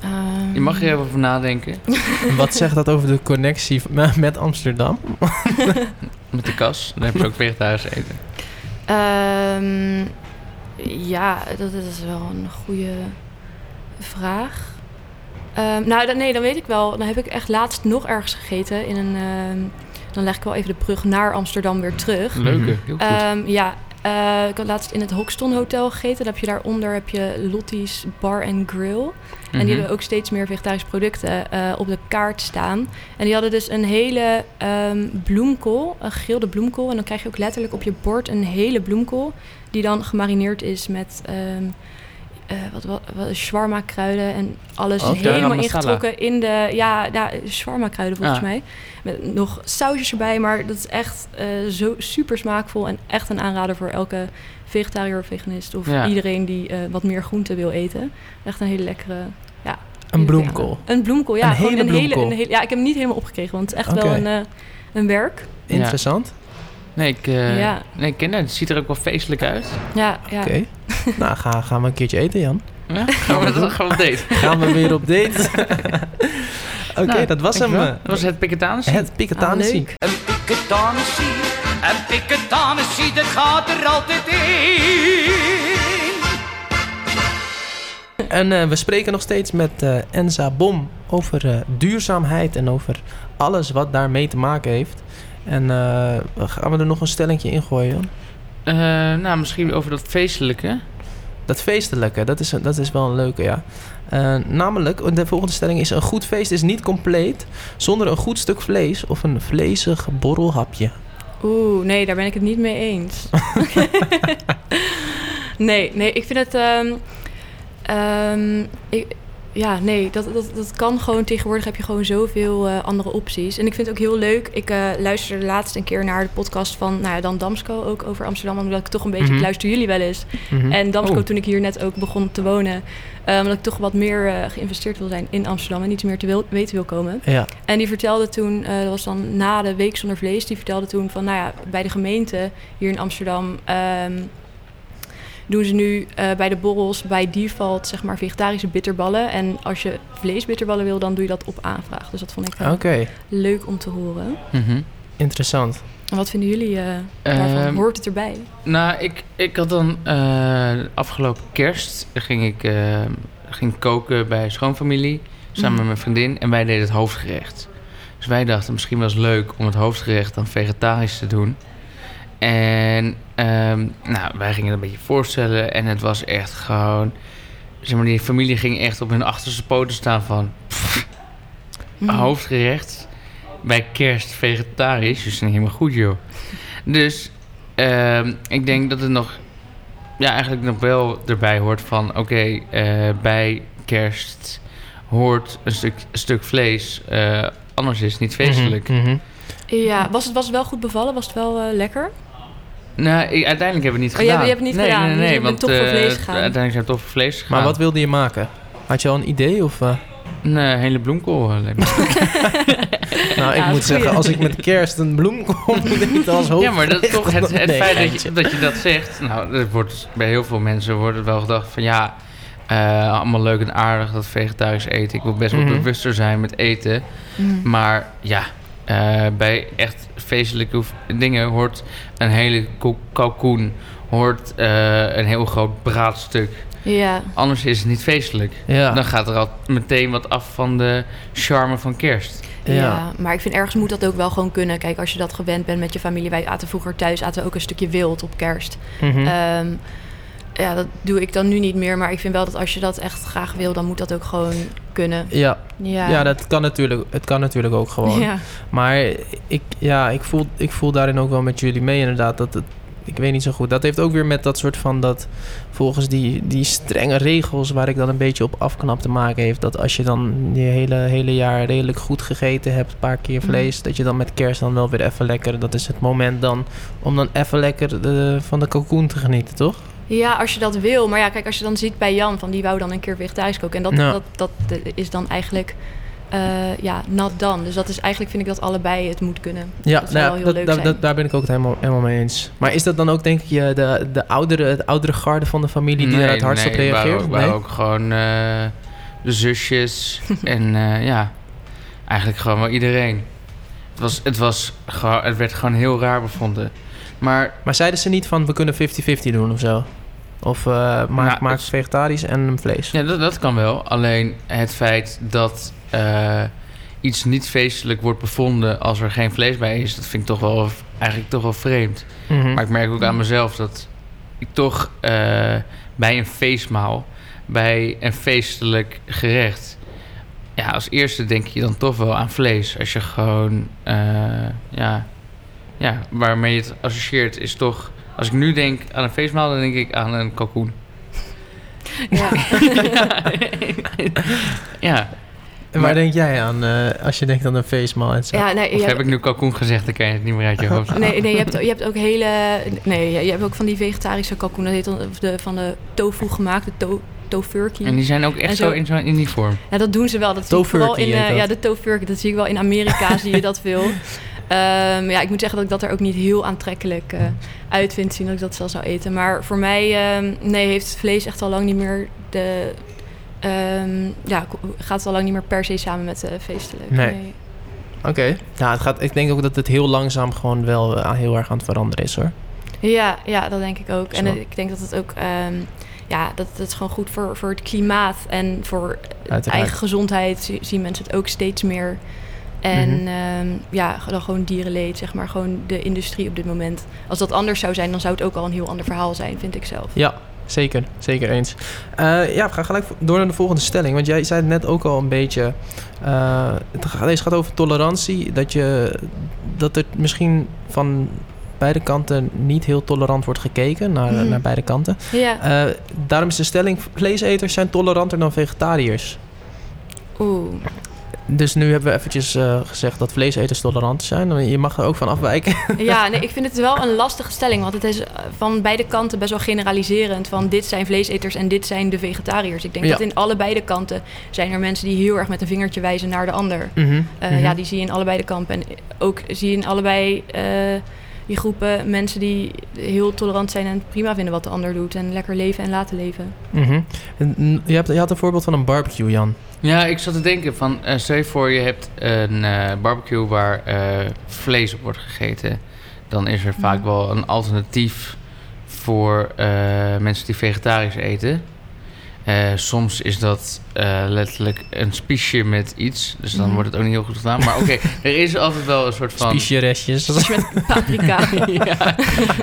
Ehm, je mag er even over nadenken. (laughs) Wat zegt dat over de connectie met Amsterdam? (laughs) Met de kas, dan hebben ze ook vegetarisch eten. ehm, ja, dat, is wel een goede vraag. Ehm, nou, dan, nee, dan weet ik wel. Dan heb ik echt laatst nog ergens gegeten in een... ehm, dan leg ik wel even de brug naar Amsterdam weer terug. Leuke, Mhm. heel goed. Ehm, ja, eh, ik had laatst in het Hoxton Hotel gegeten. Dan heb je daaronder heb je Lottie's Bar and Grill. En die Mhm. hebben ook steeds meer vegetarische producten eh, op de kaart staan. En die hadden dus een hele ehm, bloemkool, een gegrilde bloemkool. En dan krijg je ook letterlijk op je bord een hele bloemkool. Die dan gemarineerd is met ehm eh, wat, wat, wat shawarma kruiden en alles Oh, helemaal ingetrokken in de ja, ja shawarma kruiden volgens Ah. mij. Met nog sausjes erbij, maar dat is echt eh, zo super smaakvol en echt een aanrader voor elke vegetariër of veganist of Ja. iedereen die eh, wat meer groente wil eten. Echt een hele lekkere Een bloemkool. een bloemkool, ja. Een hele een hele, bloemkool. een hele, ja, ik heb hem niet helemaal opgekregen, want het is echt wel een, eh, een werk. Interessant. Nee, ik, eh, Ja. nee, ik ken het. Het ziet er ook wel feestelijk uit. Ja, ja. Oké. (laughs) nou, ga, gaan we een keertje eten, Jan. Ja? Gaan we dat gaan we op date? (laughs) Gaan we weer op date. (laughs) Oké, Nou, dat was hem. Dat was het Piketanische. Het Piketanici. Ah. Een piketanissie, een piketanissie, dat gaat er altijd in. En eh, we spreken nog steeds met eh, Enza Bom over eh, duurzaamheid en over alles wat daarmee te maken heeft. En eh, gaan we er nog een stellingje in gooien? Eh, nou, misschien over dat feestelijke. Dat feestelijke, dat is, een- dat is wel een leuke, ja. Eh, namelijk, de volgende stelling is... een goed feest is niet compleet zonder een goed stuk vlees... of een vlezig borrelhapje. Oeh, nee, daar ben ik het niet mee eens. (laughs) nee, nee, ik vind het... ehm, ehm, ik, ja, nee, dat, dat, dat kan gewoon. Tegenwoordig heb je gewoon zoveel eh, andere opties. En ik vind het ook heel leuk. Ik eh, luisterde laatst een keer naar de podcast van nou ja, Dan Damsko, ook over Amsterdam. Omdat ik toch een beetje, Mhm. ik luister jullie wel eens. Mhm. En Damsko, Oh. toen ik hier net ook begon te wonen, eh, omdat ik toch wat meer geïnvesteerd wil zijn in Amsterdam en niet meer te wil, weten wil komen. Ja, En die vertelde toen, dat was dan na de Week Zonder Vlees, die vertelde toen van, nou ja, bij de gemeente hier in Amsterdam ehm, doen ze nu eh, bij de borrels bij default zeg maar vegetarische bitterballen. En als je vleesbitterballen wil, dan doe je dat op aanvraag. Dus dat vond ik oké. leuk om te horen. Mhm. Interessant. En wat vinden jullie eh, daarvan? Ehm, Hoort het erbij? Nou, ik, ik had dan eh, afgelopen kerst ging ik eh, ging koken bij schoonfamilie samen Mhm. met mijn vriendin en wij deden het hoofdgerecht. Dus wij dachten misschien was het leuk om het hoofdgerecht dan vegetarisch te doen. En ehm, nou, wij gingen het een beetje voorstellen en het was echt gewoon, zeg maar, die familie ging echt op hun achterste poten staan van Mhm. hoofdgerecht bij kerst vegetarisch. Dus niet helemaal goed, joh. Dus ehm, ik denk dat het nog, ja, eigenlijk nog wel erbij hoort van, oké, eh, bij kerst hoort een stuk, een stuk vlees. eh, anders is het niet feestelijk. Mhm, mhm. Ja, was het, was het wel goed bevallen? Was het wel eh, lekker? Nou, ik- uiteindelijk hebben we het niet Oh, je gedaan. hebt- je hebt het niet nee, gedaan, Nee, dus nee, je bent want toch voor eh, vlees gegaan. Uiteindelijk zijn we toch voor vlees gegaan. Maar wat wilde je maken? Had je al een idee? Of, eh? Een eh, hele bloemkool. eh. (laughs) Nou, ik Ja, moet zeggen, als ik met kerst een bloem kom, moet (laughs) als hoofd. Ja, maar dat is toch het, het Nee, feit dat je, dat je dat zegt. Nou, er wordt, bij heel veel mensen wordt het wel gedacht van ja, eh, allemaal leuk en aardig dat vegetarisch eten. Ik wil best wel Mhm. bewuster zijn met eten. Mm. Maar ja, eh, bij echt feestelijke dingen hoort een hele ko- kalkoen, hoort eh, een heel groot braadstuk. Ja, Anders is het niet feestelijk. Ja, Dan gaat er al meteen wat af van de charme van kerst. Ja. ja. maar ik vind ergens moet dat ook wel gewoon kunnen. Kijk, als je dat gewend bent met je familie. Wij aten vroeger thuis aten we ook een stukje wild op kerst. Mhm. Ehm, ja, dat doe ik dan nu niet meer. Maar ik vind wel dat als je dat echt graag wil, dan moet dat ook gewoon kunnen. ja. Ja, Ja, dat kan natuurlijk, het kan natuurlijk ook gewoon. Ja. Maar ik, ja, ik, voel, ik voel daarin ook wel met jullie mee inderdaad. Dat het, ik weet niet zo goed. Dat heeft ook weer met dat soort van dat volgens die, die strenge regels waar ik dan een beetje op afknap te maken heeft. Dat als je dan je hele, hele jaar redelijk goed gegeten hebt, een paar keer Mhm. vlees, dat je dan met kerst dan wel weer even lekker. Dat is het moment dan om dan even lekker de, van de kalkoen te genieten, toch? Ja, als je dat wil. Maar ja, kijk, als je dan ziet bij Jan, van die wou dan een keer vegetarisch koken. En dat, dat, dat eh, is dan eigenlijk, eh, ja, nat dan. Dus dat is eigenlijk, vind ik dat allebei het moet kunnen. Ja, Dat zou nou, wel heel dat, leuk daar- zijn. dat- daar ben ik ook het helemaal, helemaal mee eens. Maar is dat dan ook, denk je, de, de oudere, het oudere garde van de familie die er het hardst op nee, reageert? waren, ook- waren ook gewoon eh, de zusjes (laughs) en eh, ja, eigenlijk gewoon wel iedereen. Het, was, het, was gewoon, het werd gewoon heel raar bevonden. Maar Maar zeiden ze niet van we kunnen 50-50 doen of zo? Of eh maak, Nou, maak het- vegetarisch en vlees? ja, dat, dat kan wel. Alleen het feit dat eh, iets niet feestelijk wordt bevonden als er geen vlees bij is, dat vind ik toch wel eigenlijk toch wel vreemd. Mhm. Maar ik merk ook aan mezelf dat ik toch eh, bij een feestmaal, bij een feestelijk gerecht, ja, als eerste denk je dan toch wel aan vlees. Als je gewoon, eh, ja, ja, waarmee je het associeert is toch, als ik nu denk aan een feestmaal, dan denk ik aan een kalkoen. Ja. ja, en waar maar- denk jij aan eh, als je denkt aan een feestmaal en zo? ja, nee, of heb ik nu kalkoen gezegd, dan kan je het niet meer uit je hoofd halen. Nee, nee je, hebt, je hebt ook hele. Nee, je hebt ook van die vegetarische kalkoen. Dat heet dan of de, van de tofu gemaakt, de to, tofurkey. En die zijn ook echt zo- zo in zo'n in die vorm. Ja, dat doen ze wel. Dat zie ik vooral in eh, ja, de tofurkey. Dat zie ik wel in Amerika. zie je dat veel. (laughs) Ehm, ja, ik moet zeggen dat ik dat er ook niet heel aantrekkelijk eh, uit vind. Zien dat ik dat zelf zou eten. Maar voor mij, ehm, nee, heeft vlees echt al lang niet meer de. ehm, ja, gaat het al lang niet meer per se samen met eh, feestelijk. Nee. Oké. Ja, het gaat, ik denk ook dat het heel langzaam gewoon wel eh, heel erg aan het veranderen is hoor. Ja, ja, dat denk ik ook. En Zo. ik denk dat het ook, ja, dat, dat is gewoon goed voor, voor het klimaat en voor Uiteraard. eigen gezondheid zi- zien mensen het ook steeds meer. En Mhm. ehm, ja, dan gewoon dierenleed, zeg maar, gewoon de industrie op dit moment. Als dat anders zou zijn, dan zou het ook al een heel ander verhaal zijn, vind ik zelf. Ja, zeker. Zeker eens. Eh, ja, we gaan gelijk door naar de volgende stelling. Want jij zei het net ook al een beetje. eh, het gaat, deze gaat over tolerantie. Dat, je, dat er misschien van beide kanten niet heel tolerant wordt gekeken naar, Mhm. naar beide kanten. Ja, Eh, daarom is de stelling: vleeseters zijn toleranter dan vegetariërs. oeh. Dus nu hebben we eventjes eh, gezegd dat vleeseters tolerant zijn. Je mag er ook van afwijken. (laughs) Ja, nee, ik vind het wel een lastige stelling. Want het is eh, van beide kanten best wel generaliserend. Van dit zijn vleeseters en dit zijn de vegetariërs. Ik denk Ja. dat in allebei de kanten zijn er mensen die heel erg met een vingertje wijzen naar de ander. Mhm, Eh, mhm. Ja, die zie je in allebei de kampen. En ook zie je in allebei die groepen mensen die heel tolerant zijn en prima vinden wat de ander doet. En lekker leven en laten leven. Mhm. En, je, hebt, je had een voorbeeld van een barbecue, Jan. Ja, ik zat te denken van, eh stel je voor je hebt een eh, barbecue waar eh, vlees op wordt gegeten. Dan is er vaak wel een alternatief voor eh, mensen die vegetarisch eten. Eh, soms is dat eh, letterlijk een spiesje met iets. Dus dan Mhm. wordt het ook niet heel goed gedaan. Maar oké, (laughs) er is altijd wel een soort van... Spiesje restjes. Dus met paprika. (laughs) ja,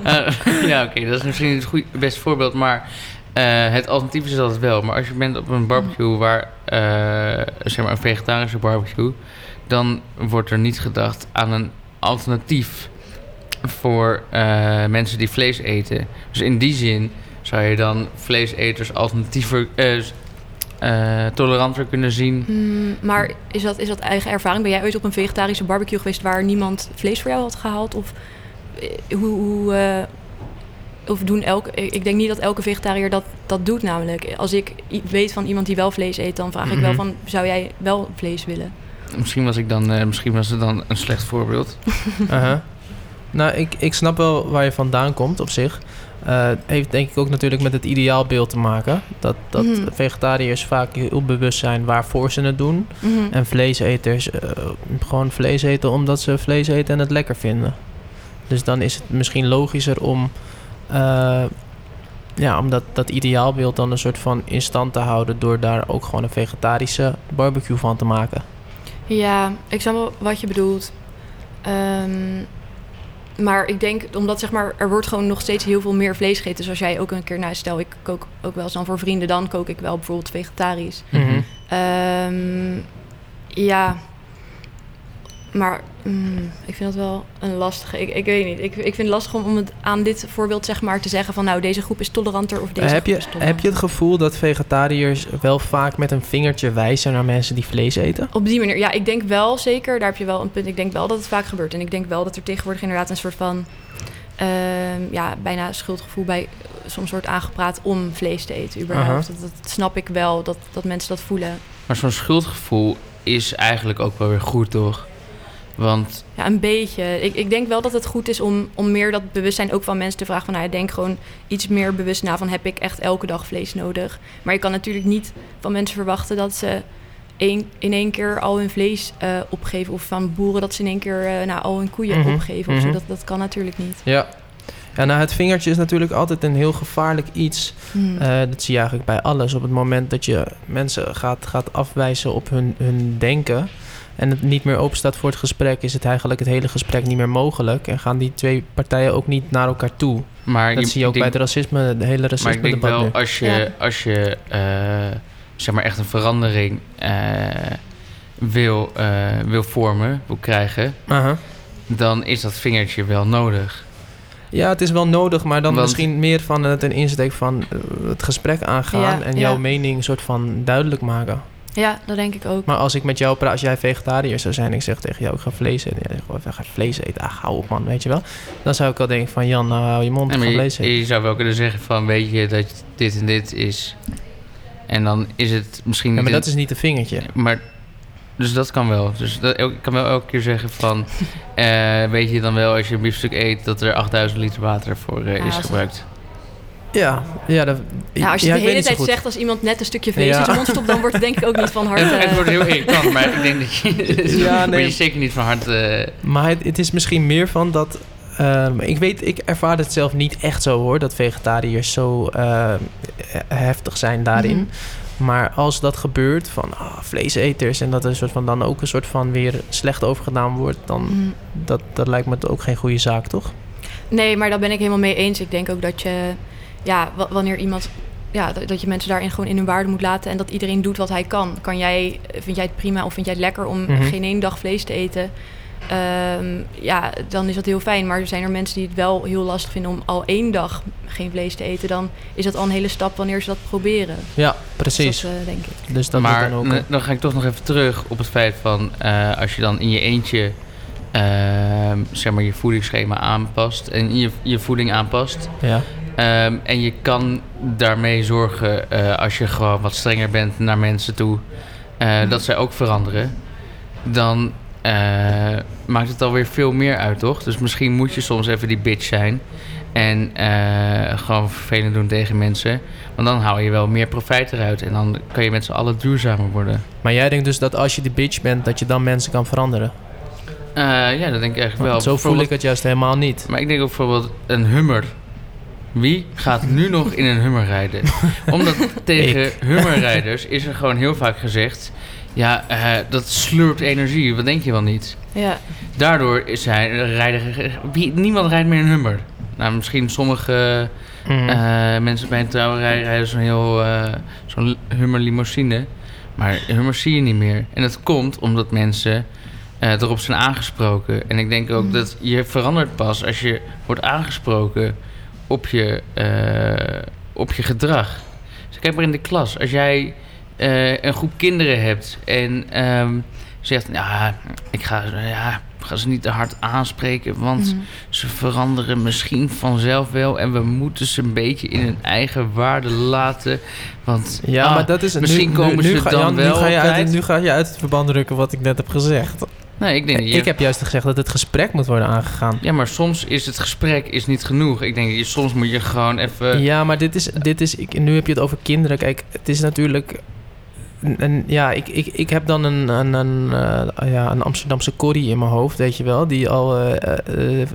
Eh, ja oké, dat is misschien het goed, best voorbeeld. Maar eh, het alternatief is altijd wel. Maar als je bent op een barbecue waar, eh, zeg maar een vegetarische barbecue, dan wordt er niet gedacht aan een alternatief voor eh, mensen die vlees eten. Dus in die zin zou je dan vleeseters alternatiever, eh, eh, toleranter kunnen zien. Hmm, maar is dat, is dat eigen ervaring? Ben jij ooit op een vegetarische barbecue geweest waar niemand vlees voor jou had gehaald? Of eh, hoe, hoe, eh, of doen elke. Ik denk niet dat elke vegetariër dat, dat doet, namelijk. Als ik weet van iemand die wel vlees eet, dan vraag ik wel Mhm. van: zou jij wel vlees willen? Misschien was ik dan, eh, misschien was het dan een slecht voorbeeld. Aha. (laughs) Nou, ik, ik snap wel waar je vandaan komt op zich. Eh, heeft denk ik ook natuurlijk met het ideaalbeeld te maken. Dat, dat Mhm. vegetariërs vaak heel bewust zijn waarvoor ze het doen. Mhm. En vleeseters eh, gewoon vlees eten omdat ze vlees eten en het lekker vinden. Dus dan is het misschien logischer om, eh, ja, om dat, dat ideaalbeeld dan een soort van in stand te houden... door daar ook gewoon een vegetarische barbecue van te maken. Ja, ik snap wel wat je bedoelt. Ehm, maar ik denk, omdat zeg maar, er wordt gewoon nog steeds heel veel meer vlees gegeten. Dus als jij ook een keer, nou stel ik kook ook wel eens dan voor vrienden, dan kook ik wel bijvoorbeeld vegetarisch. Ehm, ja, maar mm, ik vind dat wel een lastige. Ik, ik weet niet. Ik, ik vind het lastig om, om het aan dit voorbeeld zeg maar te zeggen van nou deze groep is toleranter of deze heb, groep je, is toleranter. heb je het gevoel dat vegetariërs wel vaak met een vingertje wijzen naar mensen die vlees eten? Op die manier, ja, ik denk wel zeker, daar heb je wel een punt. Ik denk wel dat het vaak gebeurt. En ik denk wel dat er tegenwoordig inderdaad een soort van, ehm, ja, bijna schuldgevoel bij soms wordt aangepraat om vlees te eten überhaupt. Dat, dat snap ik wel, dat, dat mensen dat voelen. Maar zo'n schuldgevoel is eigenlijk ook wel weer goed, toch? Want Ja, een beetje. Ik, ik denk wel dat het goed is om, om meer dat bewustzijn ook van mensen te vragen van, nou ja, denk gewoon iets meer bewust na van, heb ik echt elke dag vlees nodig? Maar je kan natuurlijk niet van mensen verwachten dat ze één, in één keer al hun vlees eh, opgeven. Of van boeren dat ze in één keer eh, nou, al hun koeien Mhm, opgeven. Of zo. mhm. Dat, dat kan natuurlijk niet. Ja. Ja, nou, het vingertje is natuurlijk altijd een heel gevaarlijk iets. Hmm. Eh, dat zie je eigenlijk bij alles. Op het moment dat je mensen gaat, gaat afwijzen op hun, hun denken... en het niet meer open staat voor het gesprek... is het eigenlijk het hele gesprek niet meer mogelijk. En gaan die twee partijen ook niet naar elkaar toe. maar Dat je- zie je ook bij het racisme, de hele Maar ik racisme denk debat wel, nu. als je, Ja. als je eh, zeg maar echt een verandering eh, wil, eh, wil vormen, wil krijgen, Aha. dan is dat vingertje wel nodig. Ja, het is wel nodig, maar dan Want- misschien meer van het een insteek van het gesprek aangaan... Ja, en ja. jouw mening soort van duidelijk maken. Ja, dat denk ik ook. Maar als ik met jou praat, als jij vegetariër zou zijn... en ik zeg tegen jou, ik ga vlees eten. En jij zegt, "Oh, ik ga vlees eten. Ah, hou op man, weet je wel. Dan zou ik wel denken van, Jan, nou hou je mond, Nee, je, vlees eten. je zou wel kunnen zeggen van, weet je dat dit en dit is. En dan is het misschien Ja, maar dat is niet een vingertje. Maar, dus dat kan wel. Dus dat, ik kan wel elke keer zeggen van... (laughs) eh, weet je dan wel als je een biefstuk eet... dat er 8000 liter water voor eh, Ja, is is- gebruikt. Ja, ja, dat, Ja, als je ja, de ik weet hele tijd goed. zegt als iemand net een stukje vlees Ja. in zijn mond stopt, dan wordt het denk ik ook niet van (laughs) harte. Het, het wordt heel irritant, maar ik denk dat je... (laughs) Ja, (laughs) nee. je zeker niet van hart... eh, Maar het, het is misschien meer van dat... ehm, ik weet, ik ervaar het zelf niet echt zo hoor... dat vegetariërs zo ehm, heftig zijn daarin. Mhm. Maar als dat gebeurt, van ah, vleeseters... en dat er een soort van dan ook een soort van weer slecht overgedaan wordt... dan Mm. dat, dat lijkt me ook geen goede zaak, toch? Nee, maar daar ben ik helemaal mee eens. Ik denk ook dat je, ja, wa- wanneer iemand, ja, dat, je mensen daarin gewoon in hun waarde moet laten en dat iedereen doet wat hij kan. Kan jij, vind jij het prima of vind jij het lekker om Mhm. geen één dag vlees te eten? Ehm, ja, dan is dat heel fijn. Maar er zijn er mensen die het wel heel lastig vinden om al één dag geen vlees te eten. Dan is dat al een hele stap wanneer ze dat proberen. Ja, Dus precies. dat, eh, denk ik. Dus dat maar dan ook... dan ga ik toch nog even terug op het feit van... eh, als je dan in je eentje... ehm, zeg maar je voedingsschema aanpast... en je, je voeding aanpast... ja. Ehm, en je kan daarmee zorgen, eh, als je gewoon wat strenger bent naar mensen toe, eh, dat zij ook veranderen. Dan eh, maakt het alweer veel meer uit, toch? Dus misschien moet je soms even die bitch zijn. En gewoon vervelend doen tegen mensen. Want dan haal je wel meer profijt eruit. En dan kan je met z'n allen duurzamer worden. Maar jij denkt dus dat als je die bitch bent... dat je dan mensen kan veranderen? Ja, dat denk ik eigenlijk wel. Want zo voel ik het juist helemaal niet. Maar ik denk ook bijvoorbeeld een hummer. Wie gaat nu nog in een hummer rijden? (laughs) Omdat tegen hummerrijders is er gewoon heel vaak gezegd... ja, eh, dat slurpt energie, wat denk je wel niet? Ja, Daardoor is hij, rijden, wie, niemand rijdt meer een hummer. Nou, misschien sommige Mhm. eh, mensen bij een trouwerij rijden zo'n heel eh, zo'n hummer limousine. Maar hummers zie je niet meer. En dat komt omdat mensen eh, erop zijn aangesproken. En ik denk ook Mm. dat je verandert pas als je wordt aangesproken op je, eh, op je gedrag. Dus kijk maar in de klas. Als jij eh, een groep kinderen hebt en ehm, zegt... Ja, ik ga, ja, ga ze niet te hard aanspreken, want Mhm. ze veranderen misschien vanzelf wel. En we moeten ze een beetje in hun eigen waarde laten. Want Ja, ah, maar dat is... misschien nu, komen nu, ze ga, dan Jan, wel nu ga, je uit, nu ga je uit het verband drukken wat ik net heb gezegd. Nee, ik denk dat je- Ik heb juist gezegd dat het gesprek moet worden aangegaan. Ja, maar soms is het gesprek is niet genoeg. Ik denk, soms moet je gewoon even... Ja, maar dit is, dit is ik, nu heb je het over kinderen. Kijk, het is natuurlijk. Een- ja, ik, ik, ik heb dan een, een, een, eh, ja, een Amsterdamse Corrie in mijn hoofd, weet je wel. Die al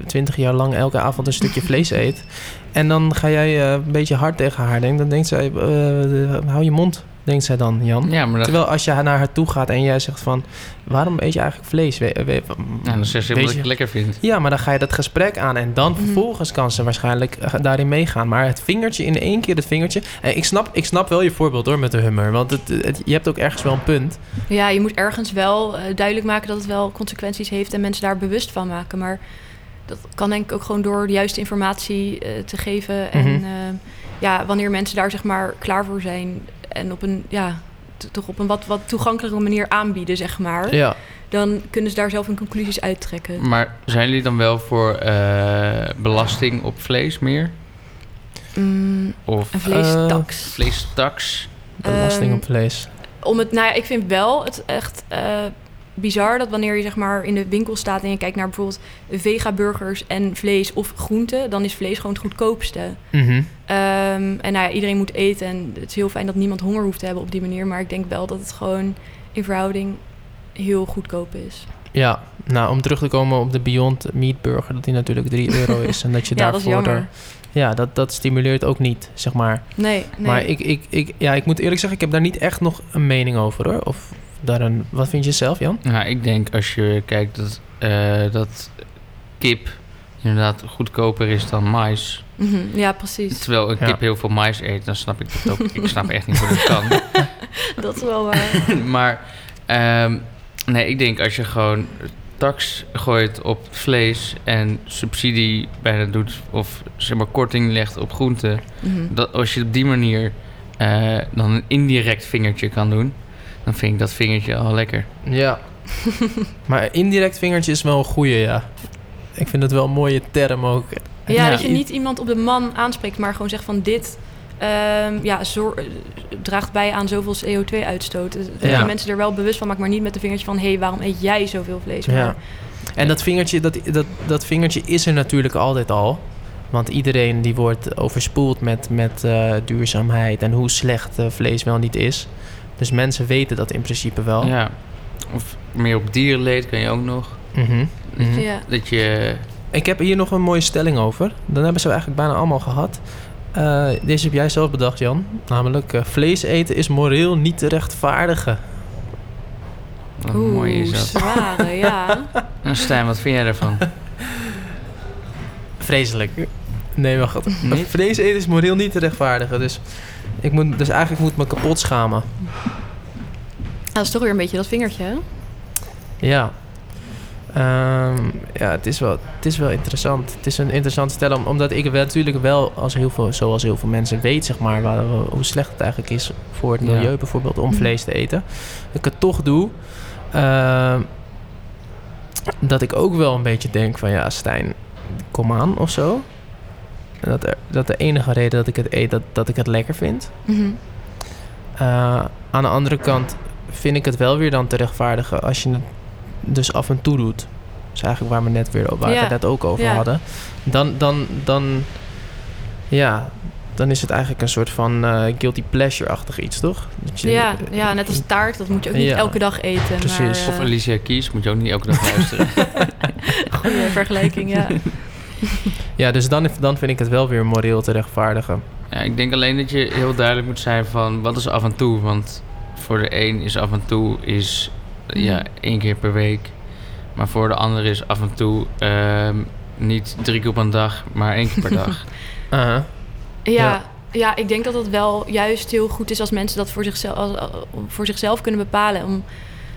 twintig jaar lang elke avond een stukje vlees eet. En dan ga jij eh, een beetje hard tegen haar denken. Dan denkt zij, eh, hou je mond, denkt zij dan, Jan. Ja, maar Terwijl als je naar haar toe gaat en jij zegt van... waarom eet je eigenlijk vlees? We- we- ja, dan zegt ze weet wat je- ik lekker vind. ja, maar dan ga je dat gesprek aan en dan Mhm. vervolgens kan ze waarschijnlijk eh, daarin meegaan. Maar het vingertje in één keer, het vingertje. En ik snap, ik snap wel je voorbeeld hoor met de hummer. Want het, het- je hebt ook ergens wel een punt. Ja, je moet ergens wel eh, duidelijk maken dat het wel consequenties heeft en mensen daar bewust van maken. Maar dat kan denk ik ook gewoon door de juiste informatie eh, te geven. En Mhm. eh, ja, wanneer mensen daar zeg maar klaar voor zijn en op een, ja, toch op een wat, wat toegankelijke manier aanbieden, zeg maar. Ja. Dan kunnen ze daar zelf hun conclusies uittrekken. Maar zijn jullie dan wel voor eh, belasting op vlees meer? Mm, Of een vleestaks. vleestaks? Belasting Ehm, op vlees. om het, nou ja, ik vind wel het echt eh, bizar dat wanneer je zeg maar in de winkel staat en je kijkt naar bijvoorbeeld vega-burgers en vlees of groenten, dan is vlees gewoon het goedkoopste. Mhm. Ehm, en nou ja, iedereen moet eten en het is heel fijn dat niemand honger hoeft te hebben op die manier, maar ik denk wel dat het gewoon in verhouding heel goedkoop is. Ja, nou om terug te komen op de Beyond Meat Burger, dat die natuurlijk 3 euro (laughs) is. En dat je Ja, dat daarvoor. de- ja, dat, dat stimuleert ook niet, zeg maar. Nee, nee. Maar ik, ik, ik, ja, ik moet eerlijk zeggen, ik heb daar niet echt nog een mening over hoor. Of daar een. Wat vind je zelf, Jan? Nou, ik denk als je kijkt dat, eh, dat kip inderdaad goedkoper is dan mais. Mhm, ja, precies. Terwijl een Ja. kip heel veel mais eet, dan snap ik dat ook. ik (laughs) snap echt niet hoe dat kan. (laughs) Dat is wel waar. (laughs) maar ehm, nee, ik denk als je gewoon tax gooit op vlees en subsidie bijna doet of zeg maar korting legt op groenten, Mhm. dat als je op die manier eh, dan een indirect vingertje kan doen, dan vind ik dat vingertje al lekker. Ja. (laughs) maar indirect vingertje is wel een goeie, ja. Ik vind het wel een mooie term ook. Ja, Ja. dat je niet iemand op de man aanspreekt, maar gewoon zegt van dit ehm, ja, zor- eh, draagt bij aan zoveel CO2-uitstoot. Dat Ja. je mensen er wel bewust van maakt, maar niet met een vingertje van hé, hey, waarom eet jij zoveel vlees? Maar, Ja. En dat vingertje, dat, dat, dat vingertje is er natuurlijk altijd al. Want iedereen die wordt overspoeld met, met eh, duurzaamheid en hoe slecht eh, vlees wel niet is. Dus mensen weten dat in principe wel. Ja. Of meer op dierenleed kan je ook nog. Mhm. Ja. Dat je Ik heb hier nog een mooie stelling over. Dan hebben ze eigenlijk bijna allemaal gehad. Eh, deze heb jij zelf bedacht, Jan. Namelijk, eh, vlees eten is moreel niet te rechtvaardigen. Wat Oeh, mooi is dat. zware, ja. En (laughs) Stijn, wat vind jij daarvan? Vreselijk. Nee, wacht. Vlees eten is moreel niet te rechtvaardigen. Dus, ik moet, dus eigenlijk moet ik me kapot schamen. Dat is toch weer een beetje dat vingertje, hè? Ja. Ehm, ja, het is, wel, het is wel interessant. Het is een interessant stel, om- omdat ik wel, natuurlijk wel, als heel veel, zoals heel veel mensen weet, zeg maar, waar, hoe slecht het eigenlijk is voor het Ja. milieu bijvoorbeeld om vlees te eten. Dat ik het toch doe. Ehm, dat ik ook wel een beetje denk van, ja, Stijn, kom aan of zo. En Dat, er, dat de enige reden dat ik het eet, dat, dat ik het lekker vind. Mhm. Uh, aan de andere kant vind ik het wel weer dan te rechtvaardigen als je het dus af en toe doet. Dat is eigenlijk waar we net weer waar we Ja. het net ook over Ja. hadden. Dan, dan, dan, ja, dan is het eigenlijk een soort van eh, guilty pleasure-achtig iets, toch? Dat je- Ja, ja, net als taart, dat moet je ook niet Ja. elke dag eten. Precies. Maar, Of eh, Alicia Keys moet je ook niet elke dag (laughs) luisteren. goede vergelijking, ja. (laughs) (laughs) Ja, dus dan, dan vind ik het wel weer moreel te rechtvaardigen. ja, ik denk alleen dat je heel duidelijk moet zijn van wat is af en toe. Want voor de een is af en toe is ja, één keer per week. Maar voor de ander is af en toe ehm, niet drie keer op een dag, maar één keer per (laughs) dag. Uh-huh. Ja, Ja. ja. ik denk dat het wel juist heel goed is als mensen dat voor zichzelf, als- voor zichzelf kunnen bepalen. Om,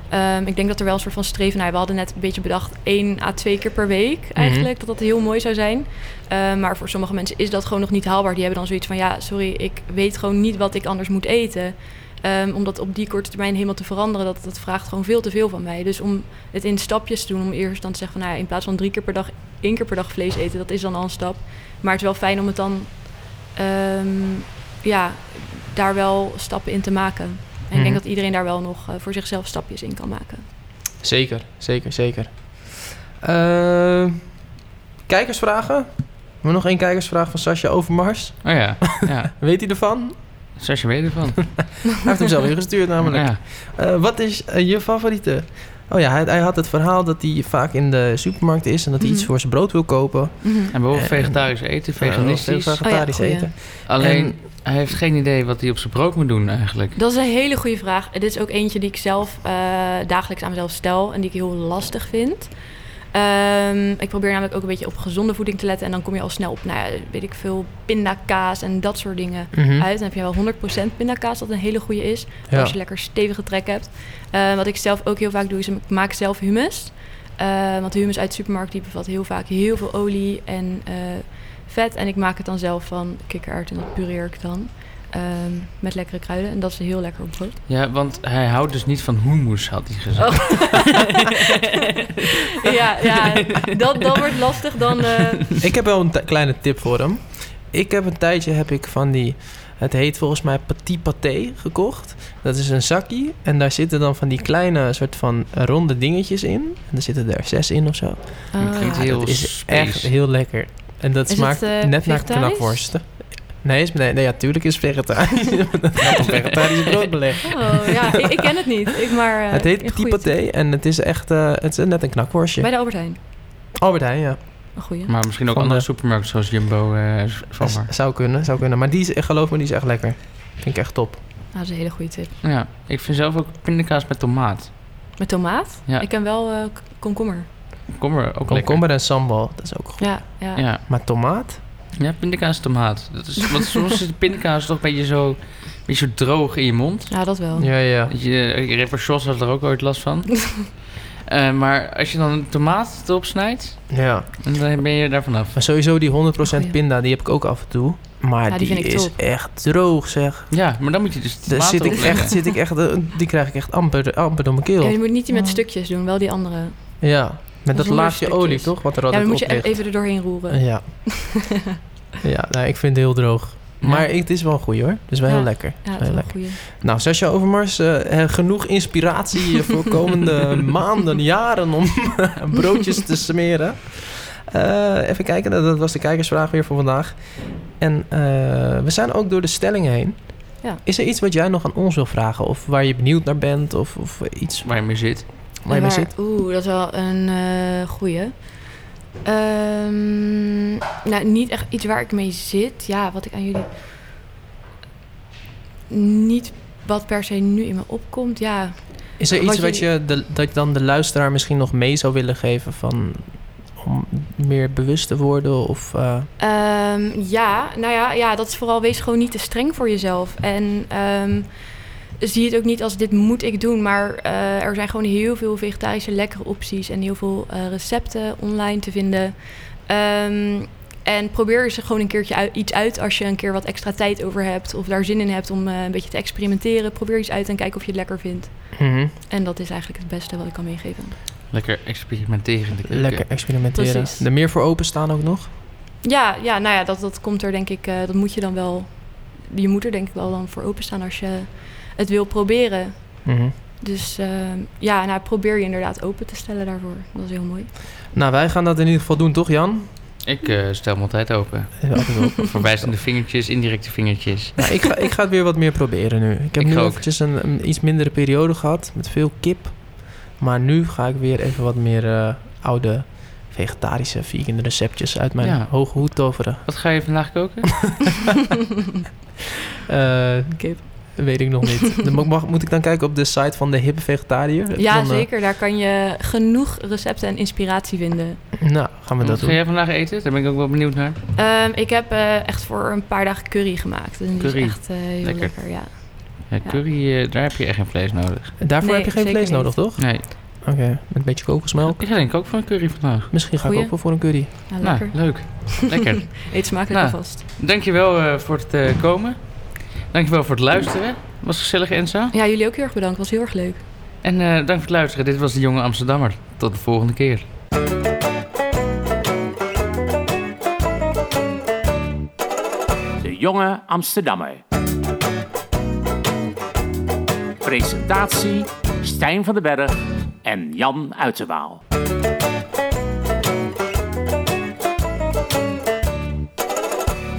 ehm, ik denk dat er wel een soort van streven naar. We hadden net een beetje bedacht één à twee keer per week eigenlijk. Dat dat heel mooi zou zijn. Ehm, maar voor sommige mensen is dat gewoon nog niet haalbaar. Die hebben dan zoiets van: ja, sorry, ik weet gewoon niet wat ik anders moet eten. Ehm, om dat op die korte termijn helemaal te veranderen, dat, dat vraagt gewoon veel te veel van mij. Dus om het in stapjes te doen, om eerst dan te zeggen van nou ja, in plaats van drie keer per dag, één keer per dag vlees eten, dat is dan al een stap. Maar het is wel fijn om het dan ja, daar wel stappen in te maken. En ik Mhm. denk dat iedereen daar wel nog eh, voor zichzelf stapjes in kan maken. Zeker, zeker, zeker. Eh, kijkersvragen? We hebben nog één kijkersvraag van Sascha Overmars. Oh ja, ja. (laughs) Weet hij ervan? Sasje weet ervan. (laughs) Hij heeft hem zelf ingestuurd namelijk. Ja. Eh, wat is je favoriete? Oh ja, hij, hij had het verhaal dat hij vaak in de supermarkt is... en dat hij Mhm. iets voor zijn brood wil kopen. Mhm. En bijvoorbeeld vegetarisch eten, veganistisch. Vegetarisch Oh ja, eten. Alleen, En- hij heeft geen idee wat hij op zijn brood moet doen eigenlijk. Dat is een hele goede vraag. Dit is ook eentje die ik zelf eh, dagelijks aan mezelf stel en die ik heel lastig vind. Ehm, ik probeer namelijk ook een beetje op gezonde voeding te letten. En dan kom je al snel op, nou ja, weet ik veel, pindakaas en dat soort dingen Mhm. uit. Dan heb je wel 100% pindakaas, dat een hele goede is. Ja. Als je lekker stevige trek hebt. Eh, wat ik zelf ook heel vaak doe, is ik maak zelf hummus. Eh, want de hummus uit de supermarkt die bevat heel vaak heel veel olie en eh, vet. En ik maak het dan zelf van kikkererwten en dat pureer ik dan. Ehm, met lekkere kruiden. En dat is heel lekker op brood. Ja, want hij houdt dus niet van hummus, had hij gezegd. Oh. (laughs) ja, ja dat, dat wordt lastig dan... eh, Ik heb wel een kleine tip voor hem. Ik heb een tijdje heb ik van die... Het heet volgens mij petit pâté gekocht. Dat is een zakje. En daar zitten dan van die kleine soort van ronde dingetjes in. En er zitten er zes in of zo. Dat klinkt ah, heel dat is space. echt heel lekker. En dat Is smaakt het, eh, net naar knakworsten. Nee, is, nee, nee, ja, tuurlijk is vegetarisch. (laughs) (laughs) vegetarisch broodbeleg. Oh, ja, ik, ik ken het niet. Ik maar, eh, het heet petit paté en het is echt eh, het is net een knakworstje. Bij de Albert Heijn. Albert Heijn, ja. Een goeie. Maar misschien ook Van andere de- supermarkten zoals Jumbo eh. Z- Zou kunnen, zou kunnen. Maar die is, geloof me, die is echt lekker. Vind ik echt top. Nou, dat is een hele goede tip. Ja, ik vind zelf ook pindakaas met tomaat. Met tomaat? Ja. Ik ken wel komkommer. Komkommer ook lekker. Komkommer en sambal, dat is ook goed. Ja, ja. Ja, Maar tomaat? Ja pindakaas tomaat. Dat is, want soms is de pindakaas toch een beetje zo, een beetje zo droog in je mond. Ja, dat wel. Ja, ja. Je, rapper Jos had er ook ooit last van. (laughs) Eh, maar als je dan een tomaat erop snijdt, ja. dan ben je daar vanaf. Maar sowieso die 100% Goeie. pinda, die heb ik ook af en toe. Maar Ja, die is top. echt droog, zeg. Ja, maar dan moet je dus Daar tomaat zit ik echt, zit ik echt, eh, die krijg ik echt amper, amper door mijn Ja, keel. je moet niet die met Oh. stukjes doen, wel die andere. Ja, met dat laagje stukjes. olie, toch? Wat er Ja, dan moet je even er doorheen roeren. Ja. (laughs) ja, (laughs) nou, ik vind het heel droog. Maar ik- het is wel een goeie hoor. Het is wel Ja. heel lekker. Ja, Het is wel lekker. Nou, Sascha Overmars, eh, eh, genoeg inspiratie eh, voor (laughs) komende maanden, jaren om broodjes te smeren. Eh, even kijken, dat was de kijkersvraag weer voor vandaag. En eh, we zijn ook door de stelling heen. Ja. Is er iets wat jij nog aan ons wil vragen? Of waar je benieuwd naar bent? Of, of iets Waar je mee zit. waar je mee zit? Oeh, dat is wel een eh goeie. Ehm, nou, niet echt iets waar ik mee zit. Ja, wat ik aan jullie... Niet wat per se nu in me opkomt. Ja, Is er iets wat je, de, dat dan de luisteraar misschien nog mee zou willen geven van... Om meer bewust te worden of... eh, Ehm, ja, nou ja, ja, dat is vooral wees gewoon niet te streng voor jezelf. En ehm, zie het ook niet als dit moet ik doen, maar eh, er zijn gewoon heel veel vegetarische lekkere opties en heel veel eh, recepten online te vinden. Ehm, en probeer eens gewoon een keertje uit, iets uit als je een keer wat extra tijd over hebt of daar zin in hebt om eh, een beetje te experimenteren. Probeer iets uit en kijk of je het lekker vindt. mhm. En dat is eigenlijk het beste wat ik kan meegeven. Lekker experimenteren in de keuken. Lekker experimenteren. Precies. Er meer voor openstaan ook nog? Ja, ja nou ja, dat, dat komt er denk ik, eh, dat moet je dan wel, je moet er denk ik wel dan voor openstaan als je het wil proberen. Mhm. Dus eh, ja, nou probeer je inderdaad open te stellen daarvoor. Dat is heel mooi. Nou, wij gaan dat in ieder geval doen, toch Jan? Ik eh, stel me altijd open. Ja, altijd wel. (laughs) Voorbijzende vingertjes, indirecte vingertjes. Nou, ik, ga, ik ga het weer wat meer proberen nu. Ik heb Ik nu ook. eventjes een, een iets mindere periode gehad met veel kip. Maar nu ga ik weer even wat meer eh, oude vegetarische vegan receptjes uit mijn Ja. hoge hoed toveren. Wat ga je vandaag koken? (laughs) (laughs) Eh, Kip. Weet ik nog niet. (laughs) Dan mag, mag- moet ik dan kijken op de site van de hippe vegetariër? Ja, dan, eh, zeker. Daar kan je genoeg recepten en inspiratie vinden. nou, gaan we dat Wat ga doen. jij vandaag eten? Daar ben ik ook wel benieuwd naar. Ehm, ik heb eh, echt voor een paar dagen curry gemaakt. En die Curry. is echt eh, heel Lekker. lekker. ja. Ja, curry, eh, daar heb je echt geen vlees nodig. Daarvoor Nee, heb je geen vlees niet. nodig, toch? Nee, Oké, met een beetje kokosmelk. ik ga denk ik ook voor een curry vandaag. Misschien ga ik ook wel voor een curry. Ja, Nou, lekker. leuk. Lekker. (laughs) Eet smakelijk Nou. alvast. Dankjewel eh voor het eh, komen. Dankjewel voor het luisteren. Was gezellig, Enza. Ja, jullie ook heel erg bedankt. was heel erg leuk. En eh, dank voor het luisteren. Dit was de Jonge Amsterdammer. Tot de volgende keer. De Jonge Amsterdammer. Presentatie Stijn van den Berg en Jan Uiterwaal.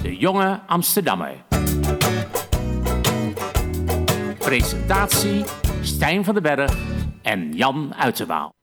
De Jonge Amsterdammer. Presentatie Stijn van den Berg en Jan Uiterwaal.